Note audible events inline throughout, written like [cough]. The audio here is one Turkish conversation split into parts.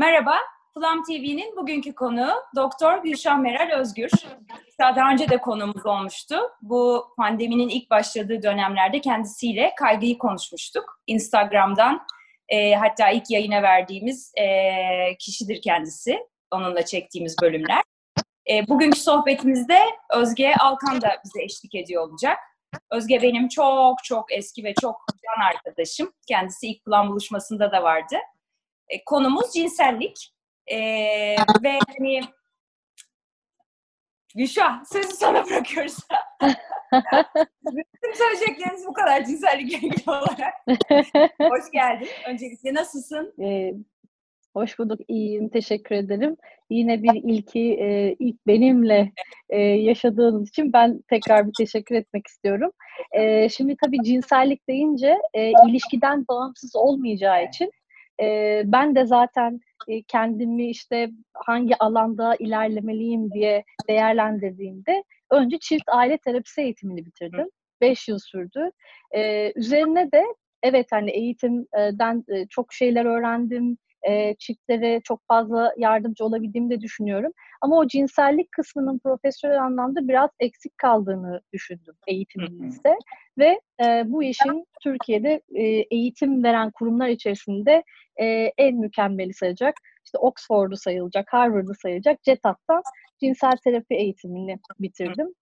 Merhaba, Plum TV'nin bugünkü konuğu Doktor Gülşah Meral Özgür. Daha önce de konuğumuz olmuştu. Bu pandeminin ilk başladığı dönemlerde kendisiyle kaygıyı konuşmuştuk. Instagram'dan e, hatta ilk yayına verdiğimiz e, kişidir kendisi. Onunla çektiğimiz bölümler. E, bugünkü sohbetimizde Özge Alkan da bize eşlik ediyor olacak. Özge benim çok çok eski ve çok can arkadaşım. Kendisi ilk plan buluşmasında da vardı. E, konumuz cinsellik. E, ve hani Gülşah sözü sana bırakıyoruz. [laughs] Bütün söyleyecekleriniz bu kadar cinsellikle ilgili olarak. Hoş geldin. Öncelikle nasılsın? [laughs] Ee, hoş bulduk. İyiyim. Teşekkür ederim. Yine bir ilki e, ilk benimle e, yaşadığınız için ben tekrar bir teşekkür etmek istiyorum. E, şimdi tabii cinsellik deyince e, ilişkiden bağımsız olmayacağı için e, ben de zaten e, kendimi işte hangi alanda ilerlemeliyim diye değerlendirdiğimde önce çift aile terapisi eğitimini bitirdim. Beş yıl sürdü. E, üzerine de evet hani eğitimden çok şeyler öğrendim. E, çiftlere çok fazla yardımcı olabildiğimi de düşünüyorum. Ama o cinsellik kısmının profesyonel anlamda biraz eksik kaldığını düşündüm eğitimimizde. Ve e, bu işin Türkiye'de e, eğitim veren kurumlar içerisinde e, en mükemmeli sayacak, işte Oxford'u sayılacak, Harvard'ı sayılacak CETAT'tan cinsel terapi eğitimini bitirdim.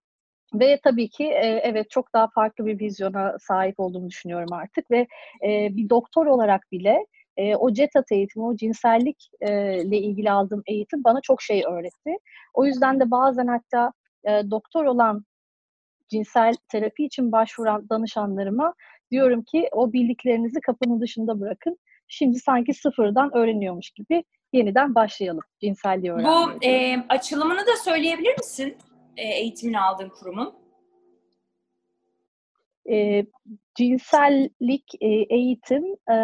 Ve tabii ki e, evet çok daha farklı bir vizyona sahip olduğumu düşünüyorum artık ve e, bir doktor olarak bile e, o CETAT eğitimi, o cinsellik e, ilgili aldığım eğitim bana çok şey öğretti. O yüzden de bazen hatta e, doktor olan cinsel terapi için başvuran danışanlarıma diyorum ki o bildiklerinizi kapının dışında bırakın. Şimdi sanki sıfırdan öğreniyormuş gibi yeniden başlayalım cinselliği öğrenmeye. Bu e, açılımını da söyleyebilir misin? E, eğitimini aldığın kurumun. E, cinsellik e, eğitim e,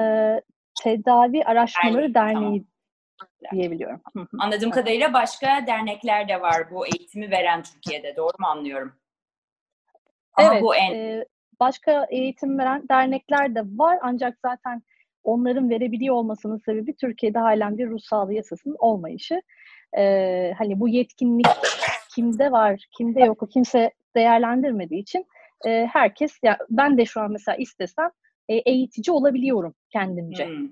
tedavi araştırmaları derneği tamam. diyebiliyorum. Anladığım kadarıyla başka dernekler de var bu eğitimi veren Türkiye'de. Doğru mu anlıyorum? Ama evet. Bu en... E, başka eğitim veren dernekler de var ancak zaten onların verebiliyor olmasının sebebi Türkiye'de halen bir ruh sağlığı yasasının olmayışı. Ee, hani bu yetkinlik kimde var, kimde yok, o kimse değerlendirmediği için e, herkes, ya ben de şu an mesela istesem e, eğitici olabiliyorum kendimce. Hmm.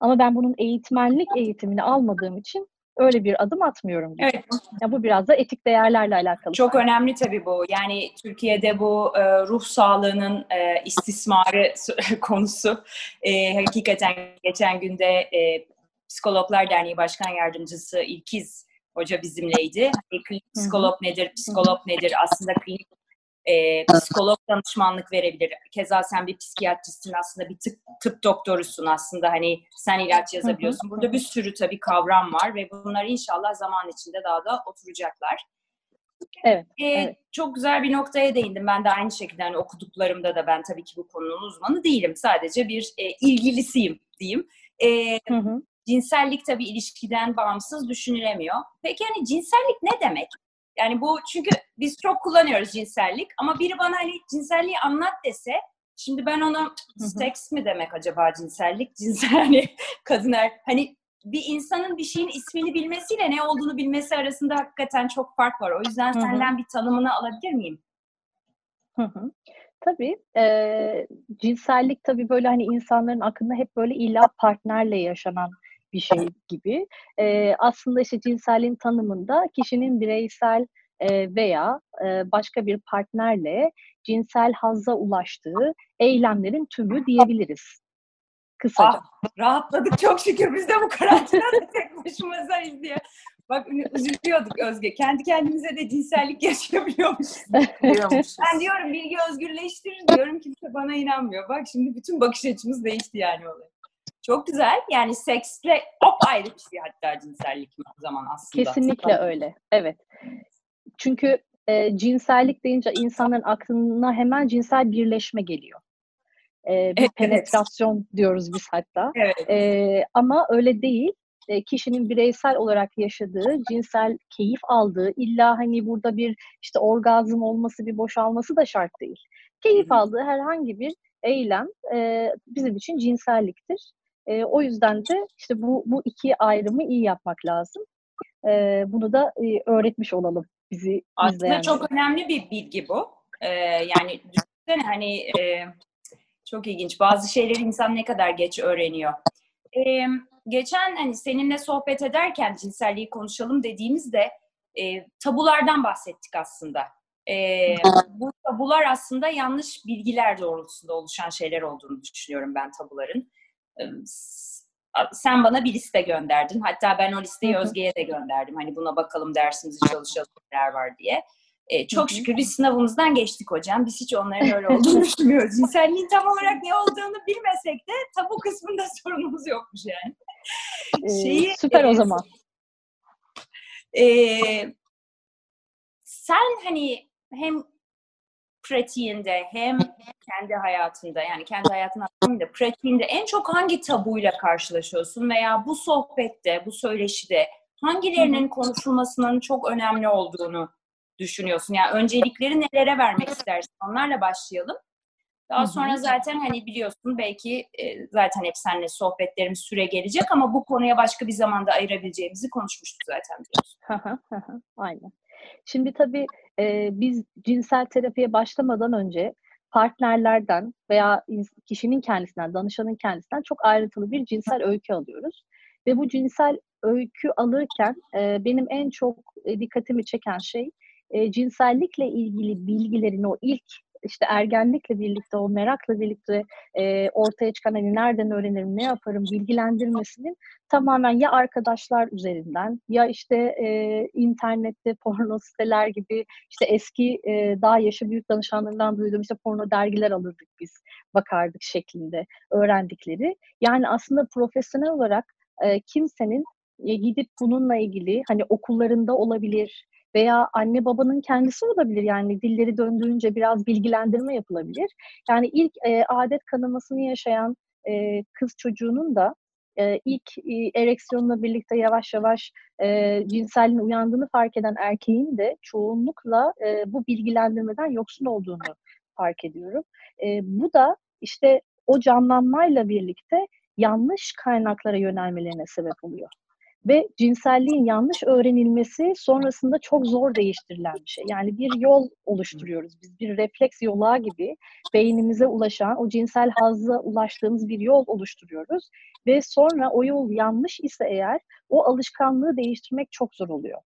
Ama ben bunun eğitmenlik eğitimini almadığım için öyle bir adım atmıyorum. Gibi. Evet. Ya bu biraz da etik değerlerle alakalı. Çok önemli tabii bu. Yani Türkiye'de bu e, ruh sağlığının e, istismarı [laughs] konusu e, hakikaten geçen günde e, Psikologlar Derneği Başkan Yardımcısı İlkiz Hoca bizimleydi. Hani klinik psikolog nedir, psikolog nedir? Aslında klinik e, psikolog danışmanlık verebilir. Keza sen bir psikiyatristsin aslında bir tıp, tıp doktorusun aslında hani sen ilaç yazabiliyorsun. Burada bir sürü tabii kavram var ve bunlar inşallah zaman içinde daha da oturacaklar. Evet, ee, evet. Çok güzel bir noktaya değindim. Ben de aynı şekilde hani okuduklarımda da ben tabii ki bu konunun uzmanı değilim. Sadece bir e, ilgilisiyim diyeyim. E, hı hı. Cinsellik tabii ilişkiden bağımsız düşünülemiyor. Peki hani cinsellik ne demek? Yani bu çünkü biz çok kullanıyoruz cinsellik ama biri bana hani cinselliği anlat dese şimdi ben ona seks mi demek acaba cinsellik? [laughs] Cinsel hani kadınlar hani bir insanın bir şeyin ismini bilmesiyle ne olduğunu bilmesi arasında hakikaten çok fark var. O yüzden senden bir tanımını alabilir miyim? Hı hı. Tabii. E, cinsellik tabii böyle hani insanların aklında hep böyle illa partnerle yaşanan bir şey gibi. E, aslında işte cinselliğin tanımında kişinin bireysel e, veya e, başka bir partnerle cinsel hazza ulaştığı eylemlerin tümü diyebiliriz. Kısaca. Ah, rahatladık çok şükür. Biz de bu karantinada [laughs] tek başımızayız diye. Bak üzülüyorduk Özge. Kendi kendimize de cinsellik [laughs] yaşayabiliyormuşuz. ben diyorum bilgi özgürleştirir diyorum. Kimse bana inanmıyor. Bak şimdi bütün bakış açımız değişti yani olay. Çok güzel. Yani seksle hop ayrı bir şey hatta cinsellik o zaman aslında. Kesinlikle öyle. Evet. Çünkü e, cinsellik deyince insanların aklına hemen cinsel birleşme geliyor. E, bir evet. penetrasyon diyoruz biz hatta. Evet. E, ama öyle değil. E, kişinin bireysel olarak yaşadığı, cinsel keyif aldığı, illa hani burada bir işte orgazm olması, bir boşalması da şart değil. Keyif Hı-hı. aldığı herhangi bir eylem e, bizim için cinselliktir. E, o yüzden de işte bu, bu iki ayrımı iyi yapmak lazım. E, bunu da e, öğretmiş olalım bizi Aslında izleyenlere. çok önemli bir bilgi bu. Ee, yani düşünsene hani e, çok ilginç. Bazı şeyleri insan ne kadar geç öğreniyor. Ee, geçen hani seninle sohbet ederken cinselliği konuşalım dediğimizde e, tabulardan bahsettik aslında. E, [laughs] bu tabular aslında yanlış bilgiler doğrultusunda oluşan şeyler olduğunu düşünüyorum ben tabuların. E, sen bana bir liste gönderdin. Hatta ben o listeyi Özge'ye de gönderdim. Hani buna bakalım dersimizi çalışalım neler var diye. E, çok şükür biz sınavımızdan geçtik hocam. Biz hiç onların öyle [laughs] olduğunu düşünmüyoruz. Cinselliğin tam olarak ne olduğunu bilmesek de tabu kısmında [laughs] sorunumuz yokmuş yani. Şeyi, ee, süper e, o zaman. E, sen hani hem pratiğinde hem kendi hayatında yani kendi hayatında da pratiğinde en çok hangi tabuyla karşılaşıyorsun veya bu sohbette, bu söyleşide hangilerinin konuşulmasının çok önemli olduğunu düşünüyorsun? Yani öncelikleri nelere vermek istersin? Onlarla başlayalım. Daha sonra zaten hani biliyorsun belki e, zaten hep seninle sohbetlerimiz süre gelecek ama bu konuya başka bir zamanda ayırabileceğimizi konuşmuştuk zaten biliyorsun. Aynen. Şimdi tabii e, biz cinsel terapiye başlamadan önce partnerlerden veya kişinin kendisinden, danışanın kendisinden çok ayrıntılı bir cinsel öykü alıyoruz. Ve bu cinsel öykü alırken e, benim en çok dikkatimi çeken şey e, cinsellikle ilgili bilgilerin o ilk işte ergenlikle birlikte o merakla birlikte e, ortaya çıkan hani nereden öğrenirim ne yaparım bilgilendirmesinin tamamen ya arkadaşlar üzerinden ya işte e, internette porno siteler gibi işte eski e, daha yaşı büyük danışanlarından duyduğum işte porno dergiler alırdık biz bakardık şeklinde öğrendikleri. Yani aslında profesyonel olarak e, kimsenin gidip bununla ilgili hani okullarında olabilir veya anne babanın kendisi olabilir yani dilleri döndüğünce biraz bilgilendirme yapılabilir. Yani ilk e, adet kanamasını yaşayan e, kız çocuğunun da e, ilk e, ereksiyonla birlikte yavaş yavaş e, cinselliğin uyandığını fark eden erkeğin de çoğunlukla e, bu bilgilendirmeden yoksun olduğunu fark ediyorum. E, bu da işte o canlanmayla birlikte yanlış kaynaklara yönelmelerine sebep oluyor ve cinselliğin yanlış öğrenilmesi sonrasında çok zor değiştirilen bir şey. Yani bir yol oluşturuyoruz biz. Bir refleks yolağı gibi beynimize ulaşan, o cinsel hazza ulaştığımız bir yol oluşturuyoruz. Ve sonra o yol yanlış ise eğer o alışkanlığı değiştirmek çok zor oluyor.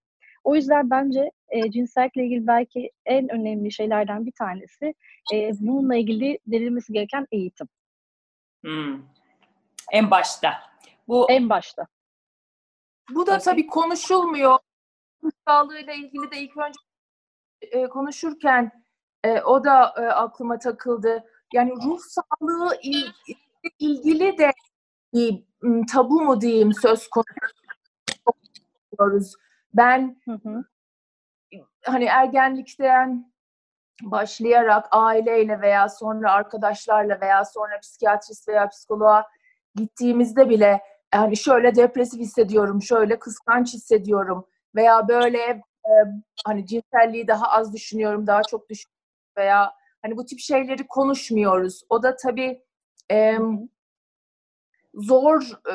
O yüzden bence e, cinsellikle ilgili belki en önemli şeylerden bir tanesi e, bununla ilgili verilmesi gereken eğitim. Hmm. En başta. Bu en başta. Bu da tabii konuşulmuyor. Ruh sağlığıyla ilgili de ilk önce e, konuşurken e, o da e, aklıma takıldı. Yani ruh sağlığı il, ilgili de bir tabu mu diyeyim söz konusu Ben hı hı. hani ergenlikten başlayarak aileyle veya sonra arkadaşlarla veya sonra psikiyatrist veya psikoloğa gittiğimizde bile yani şöyle depresif hissediyorum, şöyle kıskanç hissediyorum veya böyle e, hani cinselliği daha az düşünüyorum, daha çok düşünüyorum veya hani bu tip şeyleri konuşmuyoruz. O da tabii e, zor e,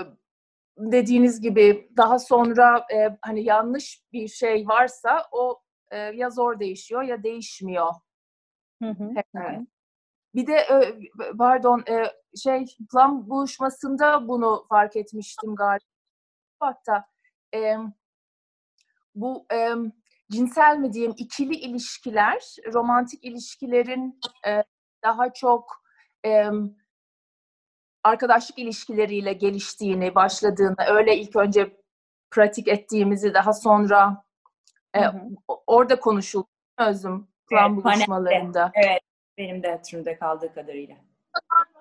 dediğiniz gibi daha sonra e, hani yanlış bir şey varsa o e, ya zor değişiyor ya değişmiyor. Hı hı. Evet. Bir de pardon şey plan buluşmasında bunu fark etmiştim galiba. Hatta bu cinsel mi diyeyim ikili ilişkiler, romantik ilişkilerin daha çok arkadaşlık ilişkileriyle geliştiğini, başladığını, öyle ilk önce pratik ettiğimizi daha sonra hı hı. orada konuşuldu özüm plan evet, buluşmalarında. Evet, benim de hatırımda kaldığı kadarıyla.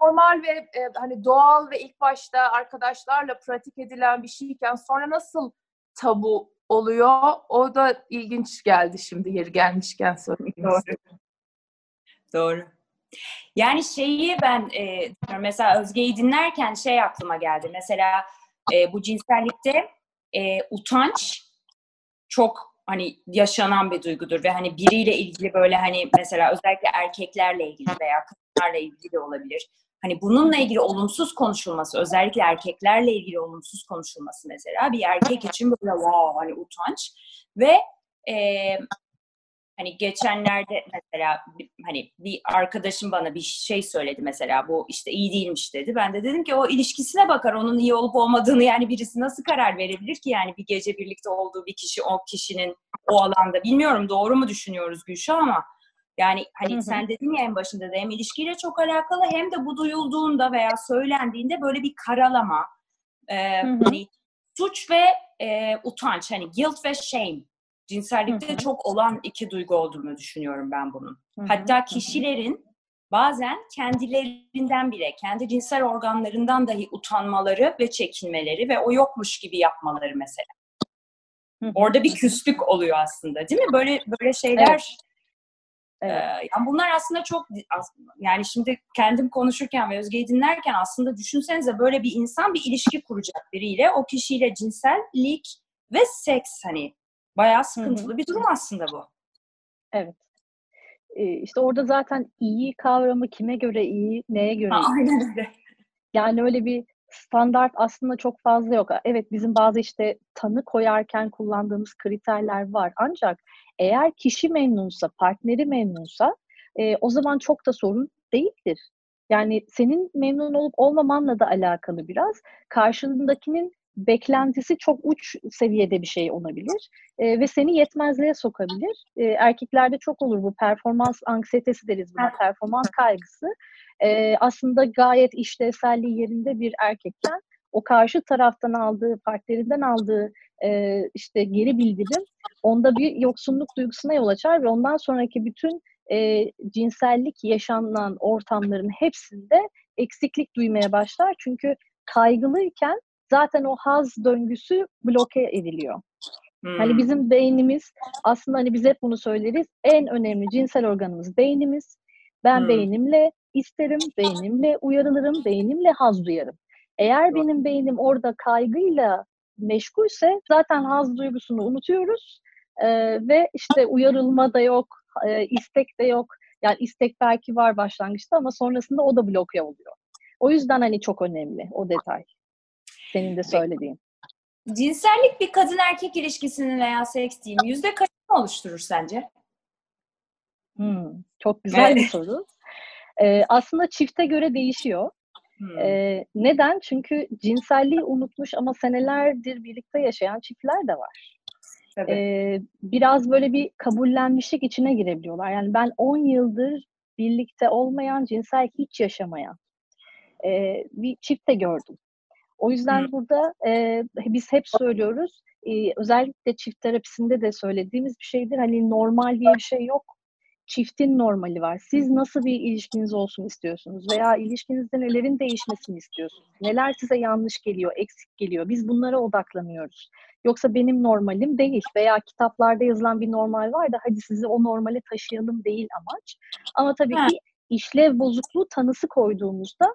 Normal ve e, hani doğal ve ilk başta arkadaşlarla pratik edilen bir şeyken sonra nasıl tabu oluyor? O da ilginç geldi şimdi yeri gelmişken söylemek Doğru. Doğru. Yani şeyi ben e, mesela Özge'yi dinlerken şey aklıma geldi. Mesela e, bu cinsellikte e, utanç çok hani yaşanan bir duygudur ve hani biriyle ilgili böyle hani mesela özellikle erkeklerle ilgili veya kadınlarla ilgili de olabilir. hani bununla ilgili olumsuz konuşulması, özellikle erkeklerle ilgili olumsuz konuşulması mesela bir erkek için böyle wow hani utanç ve e, hani geçenlerde mesela hani bir arkadaşım bana bir şey söyledi mesela bu işte iyi değilmiş dedi. Ben de dedim ki o ilişkisine bakar onun iyi olup olmadığını yani birisi nasıl karar verebilir ki yani bir gece birlikte olduğu bir kişi o kişinin o alanda bilmiyorum doğru mu düşünüyoruz Gülşah ama yani hani hı hı. sen dedin ya en başında da hem ilişkiyle çok alakalı hem de bu duyulduğunda veya söylendiğinde böyle bir karalama e, hı hı. hani suç ve e, utanç hani guilt ve shame cinsellikte hı hı. çok olan iki duygu olduğunu düşünüyorum ben bunun. Hı hı. Hatta kişilerin bazen kendilerinden bile, kendi cinsel organlarından dahi utanmaları ve çekinmeleri ve o yokmuş gibi yapmaları mesela. Hı hı. Orada bir küslük oluyor aslında değil mi? Böyle böyle şeyler evet. Evet. Yani bunlar aslında çok yani şimdi kendim konuşurken ve Özge'yi dinlerken aslında düşünsenize böyle bir insan bir ilişki kuracak biriyle o kişiyle cinsellik ve seks hani Bayağı sıkıntılı Hı-hı. bir durum aslında bu. Evet. Ee, işte orada zaten iyi kavramı kime göre iyi, neye göre iyi. Aynen öyle. Yani öyle bir standart aslında çok fazla yok. Evet bizim bazı işte tanı koyarken kullandığımız kriterler var. Ancak eğer kişi memnunsa, partneri memnunsa e, o zaman çok da sorun değildir. Yani senin memnun olup olmamanla da alakalı biraz. Karşılığındakinin beklentisi çok uç seviyede bir şey olabilir e, ve seni yetmezliğe sokabilir. E, erkeklerde çok olur bu performans anksiyetesi deriz buna, performans kaygısı. E, aslında gayet işlevselliği yerinde bir erkekken o karşı taraftan aldığı, partnerinden aldığı e, işte geri bildirim onda bir yoksunluk duygusuna yol açar ve ondan sonraki bütün e, cinsellik yaşanılan ortamların hepsinde eksiklik duymaya başlar. Çünkü kaygılıyken zaten o haz döngüsü bloke ediliyor. Hmm. Hani bizim beynimiz aslında hani biz hep bunu söyleriz. En önemli cinsel organımız beynimiz. Ben hmm. beynimle isterim, beynimle uyarılırım, beynimle haz duyarım. Eğer benim beynim orada kaygıyla meşgulse zaten haz duygusunu unutuyoruz ee, ve işte uyarılma da yok, e, istek de yok. Yani istek belki var başlangıçta ama sonrasında o da bloke oluyor. O yüzden hani çok önemli o detay. Senin de söylediğin. Cinsellik bir kadın erkek ilişkisinin veya seks diyeyim yüzde kaçını oluşturur sence? Hmm, çok güzel bir [laughs] soru. Ee, aslında çifte göre değişiyor. Hmm. Ee, neden? Çünkü cinselliği unutmuş ama senelerdir birlikte yaşayan çiftler de var. Ee, biraz böyle bir kabullenmişlik içine girebiliyorlar. Yani ben 10 yıldır birlikte olmayan, cinsel hiç yaşamayan e, bir çift de gördüm. O yüzden Hı. burada e, biz hep söylüyoruz, e, özellikle çift terapisinde de söylediğimiz bir şeydir. Hani normal diye bir şey yok. Çiftin normali var. Siz nasıl bir ilişkiniz olsun istiyorsunuz? Veya ilişkinizde nelerin değişmesini istiyorsunuz? Neler size yanlış geliyor, eksik geliyor? Biz bunlara odaklanıyoruz. Yoksa benim normalim değil veya kitaplarda yazılan bir normal var da hadi sizi o normale taşıyalım değil amaç. Ama tabii ki işlev bozukluğu tanısı koyduğumuzda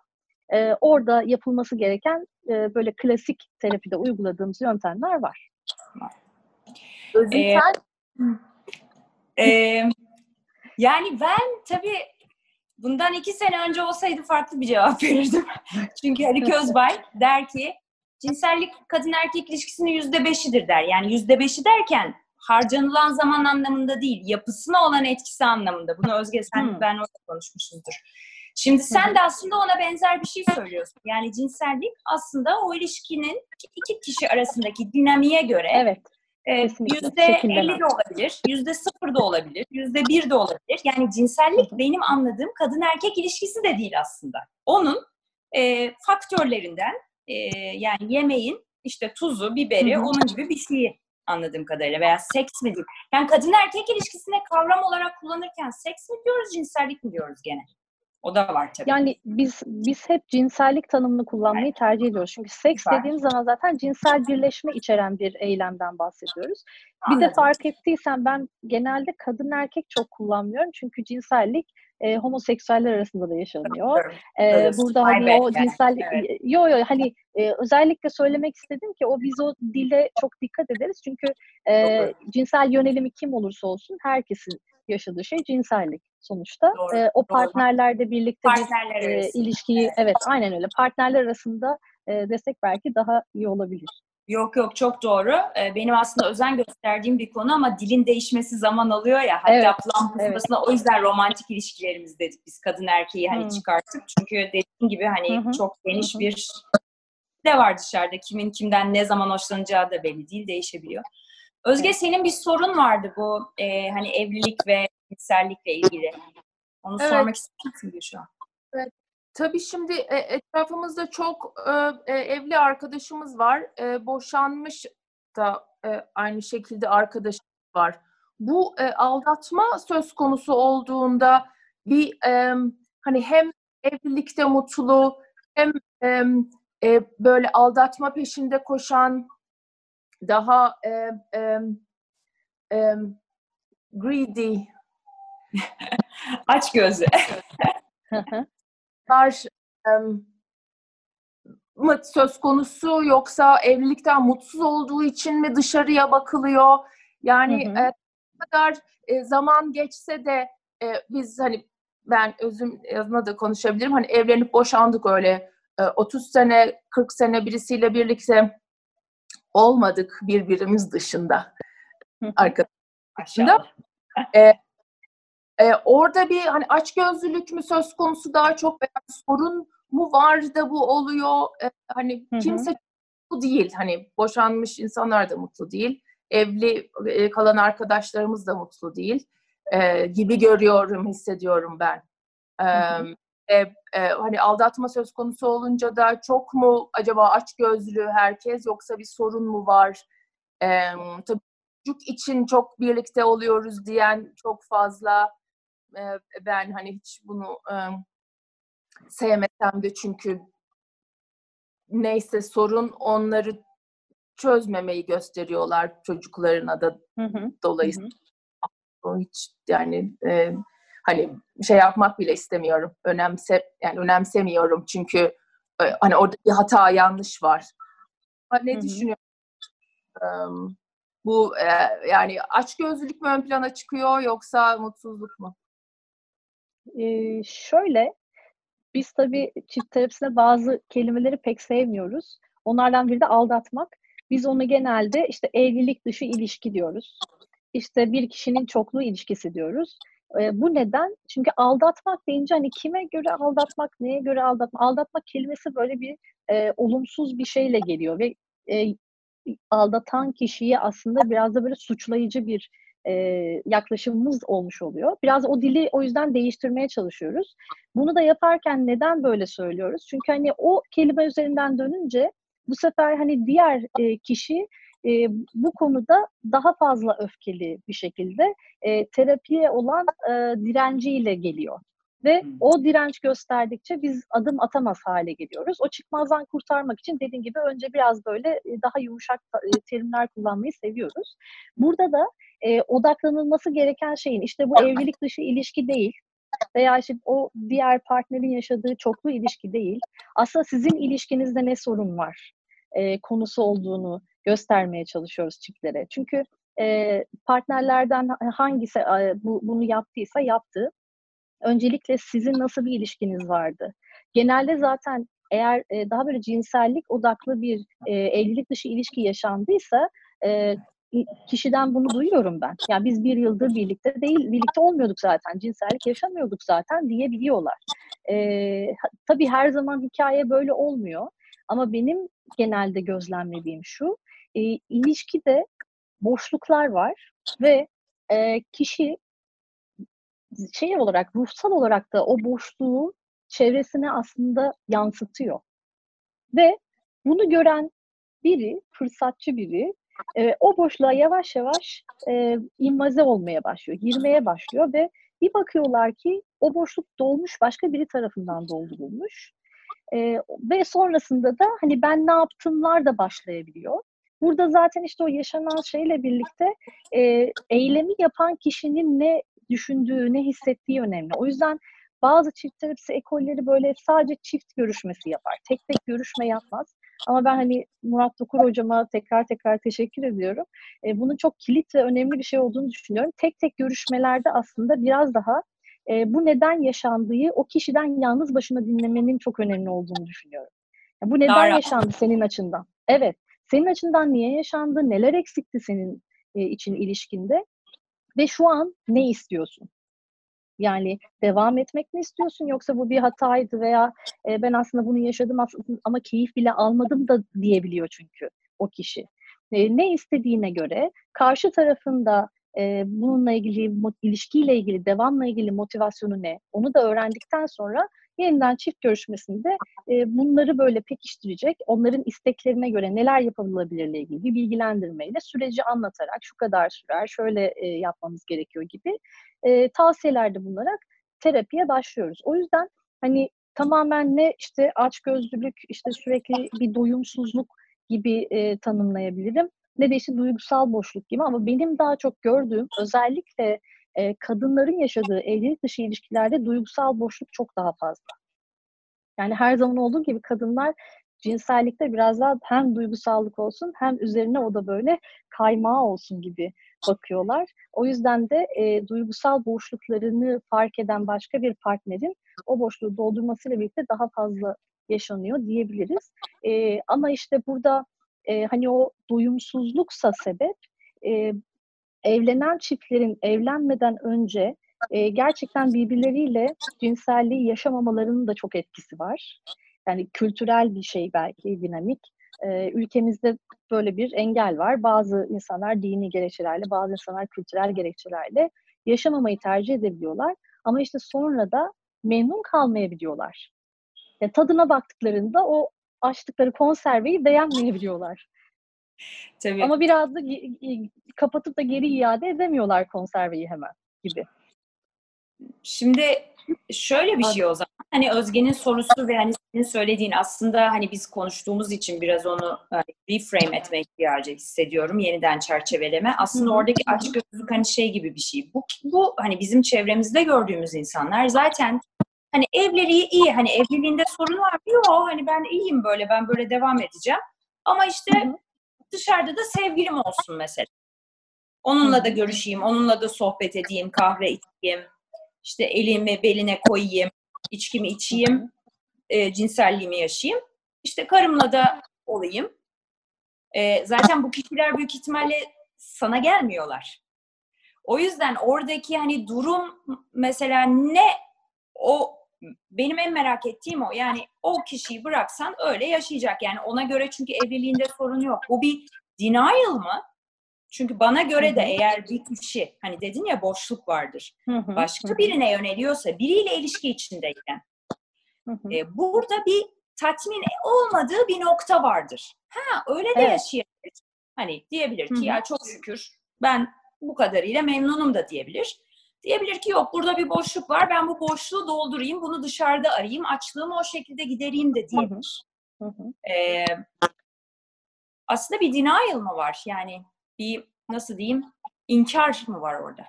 e, orada yapılması gereken e, böyle klasik terapide uyguladığımız yöntemler var. Özüm ee, [laughs] e, yani ben tabii bundan iki sene önce olsaydı farklı bir cevap [laughs] verirdim. Çünkü Haluk Özbay der ki cinsellik kadın erkek ilişkisinin yüzde beşidir der. Yani yüzde beşi derken harcanılan zaman anlamında değil, yapısına olan etkisi anlamında. Bunu Özge sen hmm. ben orada konuşmuşuzdur. Şimdi sen de aslında ona benzer bir şey söylüyorsun. Yani cinsellik aslında o ilişkinin iki kişi arasındaki dinamiğe göre evet. E, yüzde elli de olabilir, yüzde sıfır da olabilir, yüzde bir de olabilir. Yani cinsellik benim anladığım kadın erkek ilişkisi de değil aslında. Onun e, faktörlerinden e, yani yemeğin işte tuzu, biberi, Hı-hı. onun gibi bir şeyi anladığım kadarıyla veya seks mi diyeyim. Yani kadın erkek ilişkisine kavram olarak kullanırken seks mi diyoruz, cinsellik mi diyoruz gene? O da var tabii. Yani biz biz hep cinsellik tanımını kullanmayı tercih ediyoruz. Çünkü seks var. dediğimiz zaman zaten cinsel birleşme içeren bir eylemden bahsediyoruz. Anladım. Bir de fark ettiysen ben genelde kadın erkek çok kullanmıyorum. Çünkü cinsellik e, homoseksüeller arasında da yaşanıyor. E, burada hani o cinsel evet. yo yo hani e, özellikle söylemek istedim ki o biz o dile çok dikkat ederiz. Çünkü e, cinsel yönelimi kim olursa olsun herkesin yaşadığı şey cinsellik. Sonuçta. Doğru, e, o partnerlerle birlikte Partnerler bir e, ilişkiyi evet aynen öyle. Partnerler arasında e, destek belki daha iyi olabilir. Yok yok çok doğru. Benim aslında özen gösterdiğim bir konu ama dilin değişmesi zaman alıyor ya. Hatta Evet, plan kısmında o yüzden romantik ilişkilerimiz dedik biz kadın erkeği hani Hı. çıkarttık. Çünkü dediğim gibi hani Hı hı. çok geniş bir de var dışarıda. Kimin kimden ne zaman hoşlanacağı da belli değil, değişebiliyor. Özge senin bir sorun vardı bu e, hani evlilik ve cinsellikle ilgili. Onu Evet. sormak ister misin Gülşah? Tabii şimdi e, etrafımızda çok e, e, evli arkadaşımız var. Boşanmış da aynı şekilde arkadaşımız var. Bu aldatma söz konusu olduğunda bir hani hem evlilikte mutlu hem böyle aldatma peşinde koşan daha greedy [laughs] Aç var [laughs] em, mı söz konusu yoksa evlilikten mutsuz olduğu için mi dışarıya bakılıyor? Yani Hı hı. e, kadar e, zaman geçse de e, biz hani ben özüm adına da konuşabilirim. Hani evlenip boşandık öyle e, 30 sene 40 sene birisiyle birlikte olmadık birbirimiz dışında Hı hı. Ee, orada bir hani açgözlülük mü söz konusu daha çok veya sorun mu var da bu oluyor? Ee, hani kimse mutlu değil. Hani boşanmış insanlar da mutlu değil. Evli e, kalan arkadaşlarımız da mutlu değil. Ee, gibi görüyorum, hissediyorum ben. Ee, hı. e, e, hani aldatma söz konusu olunca da çok mu acaba açgözlü herkes yoksa bir sorun mu var? Ee, tabii çocuk için çok birlikte oluyoruz diyen çok fazla. Ee, ben hani hiç bunu e, sevmesem de çünkü neyse sorun onları çözmemeyi gösteriyorlar çocuklarına da Hı hı. dolayısıyla o hiç yani e, hani şey yapmak bile istemiyorum önemse yani önemsemiyorum çünkü e, hani orada bir hata yanlış var. Ha, ne Hı hı. düşünüyorsun? Em, bu e, yani açgözlülük mü ön plana çıkıyor yoksa mutsuzluk mu? Ee, şöyle, biz tabii çift terapisinde bazı kelimeleri pek sevmiyoruz. Onlardan biri de aldatmak. Biz onu genelde işte evlilik dışı ilişki diyoruz. İşte bir kişinin çoklu ilişkisi diyoruz. Ee, bu neden? Çünkü aldatmak deyince hani kime göre aldatmak, neye göre aldatmak? Aldatmak kelimesi böyle bir e, olumsuz bir şeyle geliyor ve e, aldatan kişiyi aslında biraz da böyle suçlayıcı bir e, yaklaşımımız olmuş oluyor. Biraz o dili o yüzden değiştirmeye çalışıyoruz. Bunu da yaparken neden böyle söylüyoruz? Çünkü hani o kelime üzerinden dönünce bu sefer hani diğer e, kişi e, bu konuda daha fazla öfkeli bir şekilde e, terapiye olan e, direnciyle geliyor. Ve Hmm. o direnç gösterdikçe biz adım atamaz hale geliyoruz. O çıkmazdan kurtarmak için dediğim gibi önce biraz böyle e, daha yumuşak e, terimler kullanmayı seviyoruz. Burada da e, odaklanılması gereken şeyin işte bu evlilik dışı ilişki değil veya işte o diğer partnerin yaşadığı çoklu ilişki değil. Aslında sizin ilişkinizde ne sorun var e, konusu olduğunu göstermeye çalışıyoruz çiftlere. Çünkü e, partnerlerden hangisi e, bu, bunu yaptıysa yaptı. Öncelikle sizin nasıl bir ilişkiniz vardı? Genelde zaten eğer e, daha böyle cinsellik odaklı bir e, evlilik dışı ilişki yaşandıysa e, kişiden bunu duyuyorum ben. Yani biz bir yıldır birlikte değil, birlikte olmuyorduk zaten, cinsellik yaşamıyorduk zaten diyebiliyorlar. E, tabii her zaman hikaye böyle olmuyor. Ama benim genelde gözlemlediğim şu, e, ilişkide boşluklar var ve e, kişi şey olarak, ruhsal olarak da o boşluğu çevresine aslında yansıtıyor. Ve bunu gören biri, fırsatçı biri, e, o boşluğa yavaş yavaş e, invaze olmaya başlıyor, girmeye başlıyor ve bir bakıyorlar ki o boşluk dolmuş, başka biri tarafından doldurulmuş. E, ve sonrasında da hani ben ne yaptımlar da başlayabiliyor. Burada zaten işte o yaşanan şeyle birlikte e, eylemi yapan kişinin ne düşündüğü, ne hissettiği önemli. O yüzden bazı çift terapisi ekolleri böyle sadece çift görüşmesi yapar. Tek tek görüşme yapmaz. Ama ben hani Murat Dokur hocama tekrar tekrar teşekkür ediyorum. E, bunun çok kilit ve önemli bir şey olduğunu düşünüyorum. Tek tek görüşmelerde aslında biraz daha e, bu neden yaşandığı o kişiden yalnız başına dinlemenin çok önemli olduğunu düşünüyorum. Yani bu neden Daha yaşandı senin açından? Evet. Senin açından niye yaşandı? Neler eksikti senin e, için ilişkinde? Ve şu an ne istiyorsun? Yani devam etmek mi istiyorsun yoksa bu bir hataydı veya e, ben aslında bunu yaşadım ama keyif bile almadım da diyebiliyor çünkü o kişi. E, ne istediğine göre karşı tarafında e, bununla ilgili ilişkiyle ilgili devamla ilgili motivasyonu ne onu da öğrendikten sonra yeniden çift görüşmesinde e, bunları böyle pekiştirecek, onların isteklerine göre neler yapılabilirle ilgili bir bilgilendirmeyle süreci anlatarak şu kadar sürer, şöyle e, yapmamız gerekiyor gibi e, tavsiyelerde bulunarak terapiye başlıyoruz. O yüzden hani tamamen ne işte açgözlülük, işte sürekli bir doyumsuzluk gibi e, tanımlayabilirim ne de işte duygusal boşluk gibi ama benim daha çok gördüğüm özellikle e, kadınların yaşadığı evlilik dışı ilişkilerde duygusal boşluk çok daha fazla. Yani her zaman olduğu gibi kadınlar cinsellikte biraz daha hem duygusallık olsun hem üzerine o da böyle kaymağı olsun gibi bakıyorlar. O yüzden de e, duygusal boşluklarını fark eden başka bir partnerin o boşluğu doldurmasıyla birlikte daha fazla yaşanıyor diyebiliriz. E, ama işte burada e, hani o doyumsuzluksa sebep e, evlenen çiftlerin evlenmeden önce e, gerçekten birbirleriyle cinselliği yaşamamalarının da çok etkisi var. Yani kültürel bir şey belki dinamik. E, ülkemizde böyle bir engel var. Bazı insanlar dini gerekçelerle, bazı insanlar kültürel gerekçelerle yaşamamayı tercih edebiliyorlar. Ama işte sonra da memnun kalmayabiliyorlar. Yani tadına baktıklarında o açtıkları konserveyi beğenmeyebiliyorlar. [laughs] Tabii. Ama biraz da kapatıp da geri iade edemiyorlar konserveyi hemen gibi. Şimdi şöyle bir şey o zaman. Hani Özge'nin sorusu ve hani senin söylediğin aslında hani biz konuştuğumuz için biraz onu hani reframe etme ihtiyacı hissediyorum. Yeniden çerçeveleme. Aslında oradaki açgözlülük hani şey gibi bir şey. Bu, bu hani bizim çevremizde gördüğümüz insanlar zaten hani evliliği iyi. Hani evliliğinde sorun var mı? Yok hani ben iyiyim böyle ben böyle devam edeceğim. Ama işte dışarıda da sevgilim olsun mesela. Onunla da görüşeyim, onunla da sohbet edeyim, kahve içeyim, işte elimi beline koyayım, içkimi içeyim, e, cinselliğimi yaşayayım. İşte karımla da olayım. E, zaten bu kişiler büyük ihtimalle sana gelmiyorlar. O yüzden oradaki hani durum mesela ne o benim en merak ettiğim o. Yani o kişiyi bıraksan öyle yaşayacak. Yani ona göre çünkü evliliğinde sorun yok. Bu bir denial mı? Çünkü bana göre de eğer bir kişi hani dedin ya boşluk vardır. Başka birine yöneliyorsa biriyle ilişki içindeyken e, burada bir tatmin olmadığı bir nokta vardır. Ha öyle de evet. yaşayabilir. Hani diyebilir ki ya çok şükür ben bu kadarıyla memnunum da diyebilir. Diyebilir ki yok burada bir boşluk var ben bu boşluğu doldurayım bunu dışarıda arayayım açlığımı o şekilde gidereyim de diyebilir. Hı hı. Ee, aslında bir denial mı var yani bir nasıl diyeyim inkar mı var orada?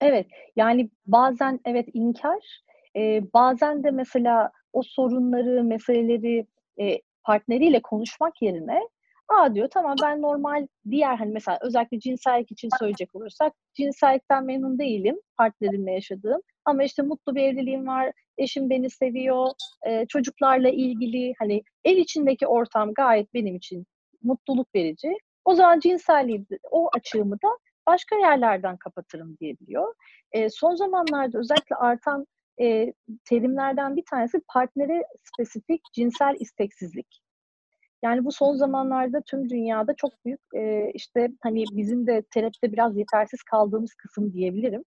Evet yani bazen evet inkar e, bazen de mesela o sorunları meseleleri e, partneriyle konuşmak yerine Aa diyor tamam ben normal diğer hani mesela özellikle cinsellik için söyleyecek olursak cinsellikten memnun değilim partnerimle yaşadığım ama işte mutlu bir evliliğim var eşim beni seviyor e, çocuklarla ilgili hani ev içindeki ortam gayet benim için mutluluk verici o zaman cinselliği o açığımı da başka yerlerden kapatırım diyebiliyor. E, son zamanlarda özellikle artan e, terimlerden bir tanesi partnere spesifik cinsel isteksizlik. Yani bu son zamanlarda tüm dünyada çok büyük e, işte hani bizim de terapide biraz yetersiz kaldığımız kısım diyebilirim.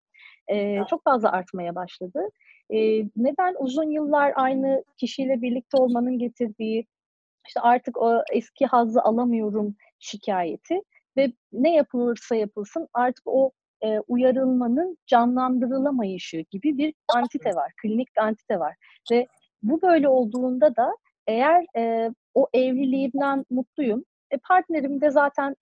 E, çok fazla artmaya başladı. E, neden uzun yıllar aynı kişiyle birlikte olmanın getirdiği işte artık o eski hazzı alamıyorum şikayeti ve ne yapılırsa yapılsın artık o e, uyarılmanın canlandırılamayışı gibi bir antite var, klinik bir antite var ve bu böyle olduğunda da eğer e, o evliliğimden mutluyum. E, partnerim de zaten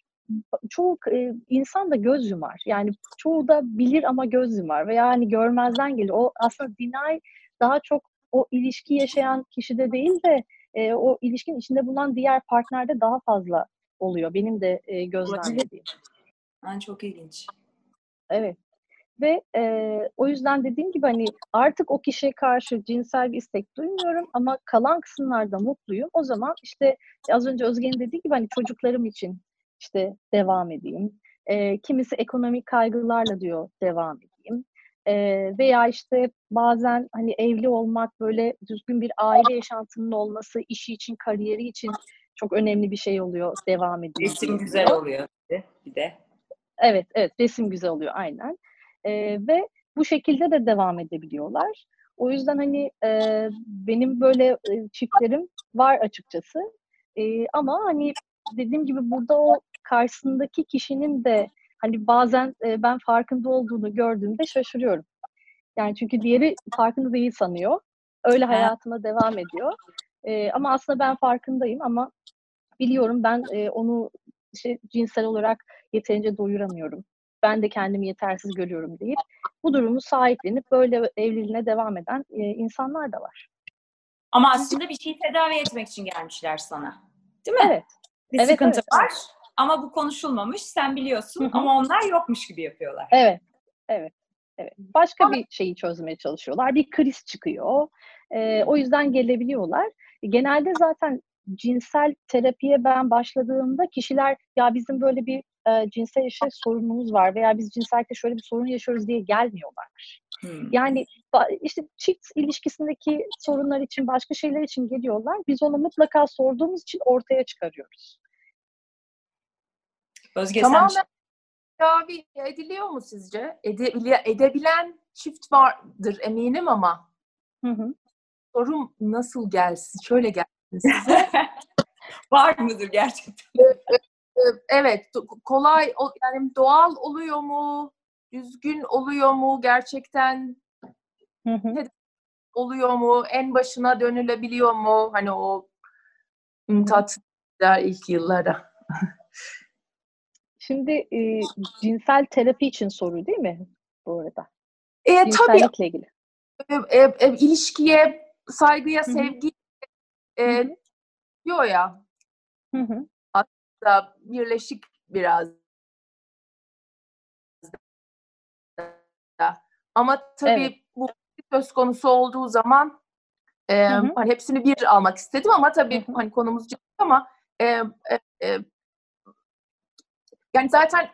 çoğu e, insan da göz yumar. Yani çoğu da bilir ama göz yumar veya hani görmezden gelir. O aslında deny daha çok o ilişki yaşayan kişide değil de e, o ilişkin içinde bulunan diğer partnerde daha fazla oluyor. Benim de e, gözlemlediğim. Yani çok ilginç. Evet. Ve e, o yüzden dediğim gibi hani artık o kişiye karşı cinsel bir istek duymuyorum ama kalan kısımlarda mutluyum. O zaman işte az önce Özge'nin dediği gibi hani çocuklarım için işte devam edeyim. E, kimisi ekonomik kaygılarla diyor devam edeyim. E, veya işte bazen hani evli olmak böyle düzgün bir aile yaşantının olması işi için, kariyeri için çok önemli bir şey oluyor. Devam ediyor. Resim güzel oluyor bir de. Evet, evet. Resim güzel oluyor aynen. E, ve bu şekilde de devam edebiliyorlar. O yüzden hani e, benim böyle e, çiftlerim var açıkçası. E, ama hani dediğim gibi burada o karşısındaki kişinin de hani bazen e, ben farkında olduğunu gördüğümde şaşırıyorum. Yani çünkü diğeri farkında değil sanıyor. Öyle hayatına devam ediyor. E, ama aslında ben farkındayım ama biliyorum ben e, onu işte cinsel olarak yeterince doyuramıyorum. Ben de kendimi yetersiz görüyorum deyip bu durumu sahiplenip böyle evliliğine devam eden e, insanlar da var. Ama aslında bir şeyi tedavi etmek için gelmişler sana. Değil mi? Evet. Bir evet, sıkıntı evet, var ama bu konuşulmamış. Sen biliyorsun Hı hı. ama onlar yokmuş gibi yapıyorlar. Evet. Evet. Evet. Başka bir şeyi çözmeye çalışıyorlar. Bir kriz çıkıyor. Ee, o yüzden gelebiliyorlar. Genelde zaten cinsel terapiye ben başladığımda kişiler ya bizim böyle bir e, cinsel yaşam sorunumuz var veya biz cinsellikte şöyle bir sorun yaşıyoruz diye gelmiyorlar. Hmm. Yani işte çift ilişkisindeki sorunlar için başka şeyler için geliyorlar. Biz onu mutlaka sorduğumuz için ortaya çıkarıyoruz. Özge Tamamen sen tedavi ediliyor mu sizce? Edebile, edebilen çift vardır eminim ama Hı hı. sorum nasıl gelsin? Şöyle gelsin size. [laughs] [laughs] var mıdır gerçekten? Evet, kolay, yani doğal oluyor mu? Düzgün oluyor mu? Gerçekten Hı hı. oluyor mu? En başına dönülebiliyor mu? Hani o tatlılar ilk yıllara. [laughs] Şimdi e, cinsel terapi için soru değil mi bu arada? E, tabii ilgili. e, e, e, ilişkiye, saygıya, sevgi e, diyor ya Hı hı. Da birleşik biraz. Ama tabii Evet. bu söz konusu olduğu zaman e, Hı hı. hani hepsini bir almak istedim ama tabii Hı hı. hani konumuz ciddi ama e, e, e, yani zaten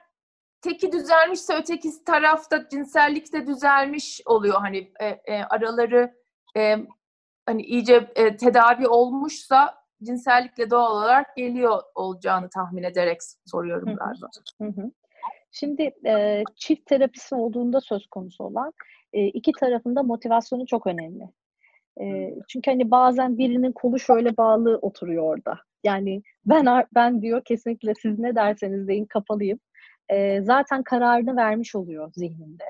teki düzelmişse öteki tarafta cinsellik de düzelmiş oluyor hani e, e, araları e, hani iyice e, tedavi olmuşsa cinsellikle doğal olarak geliyor olacağını tahmin ederek soruyorum Hı hı. galiba. Hı hı. Şimdi e, çift terapisi olduğunda söz konusu olan e, iki tarafında motivasyonu çok önemli. E, çünkü hani bazen birinin kolu şöyle bağlı oturuyor orada. Yani ben ben diyor kesinlikle siz ne derseniz deyin kapalıyım. E, zaten kararını vermiş oluyor zihninde.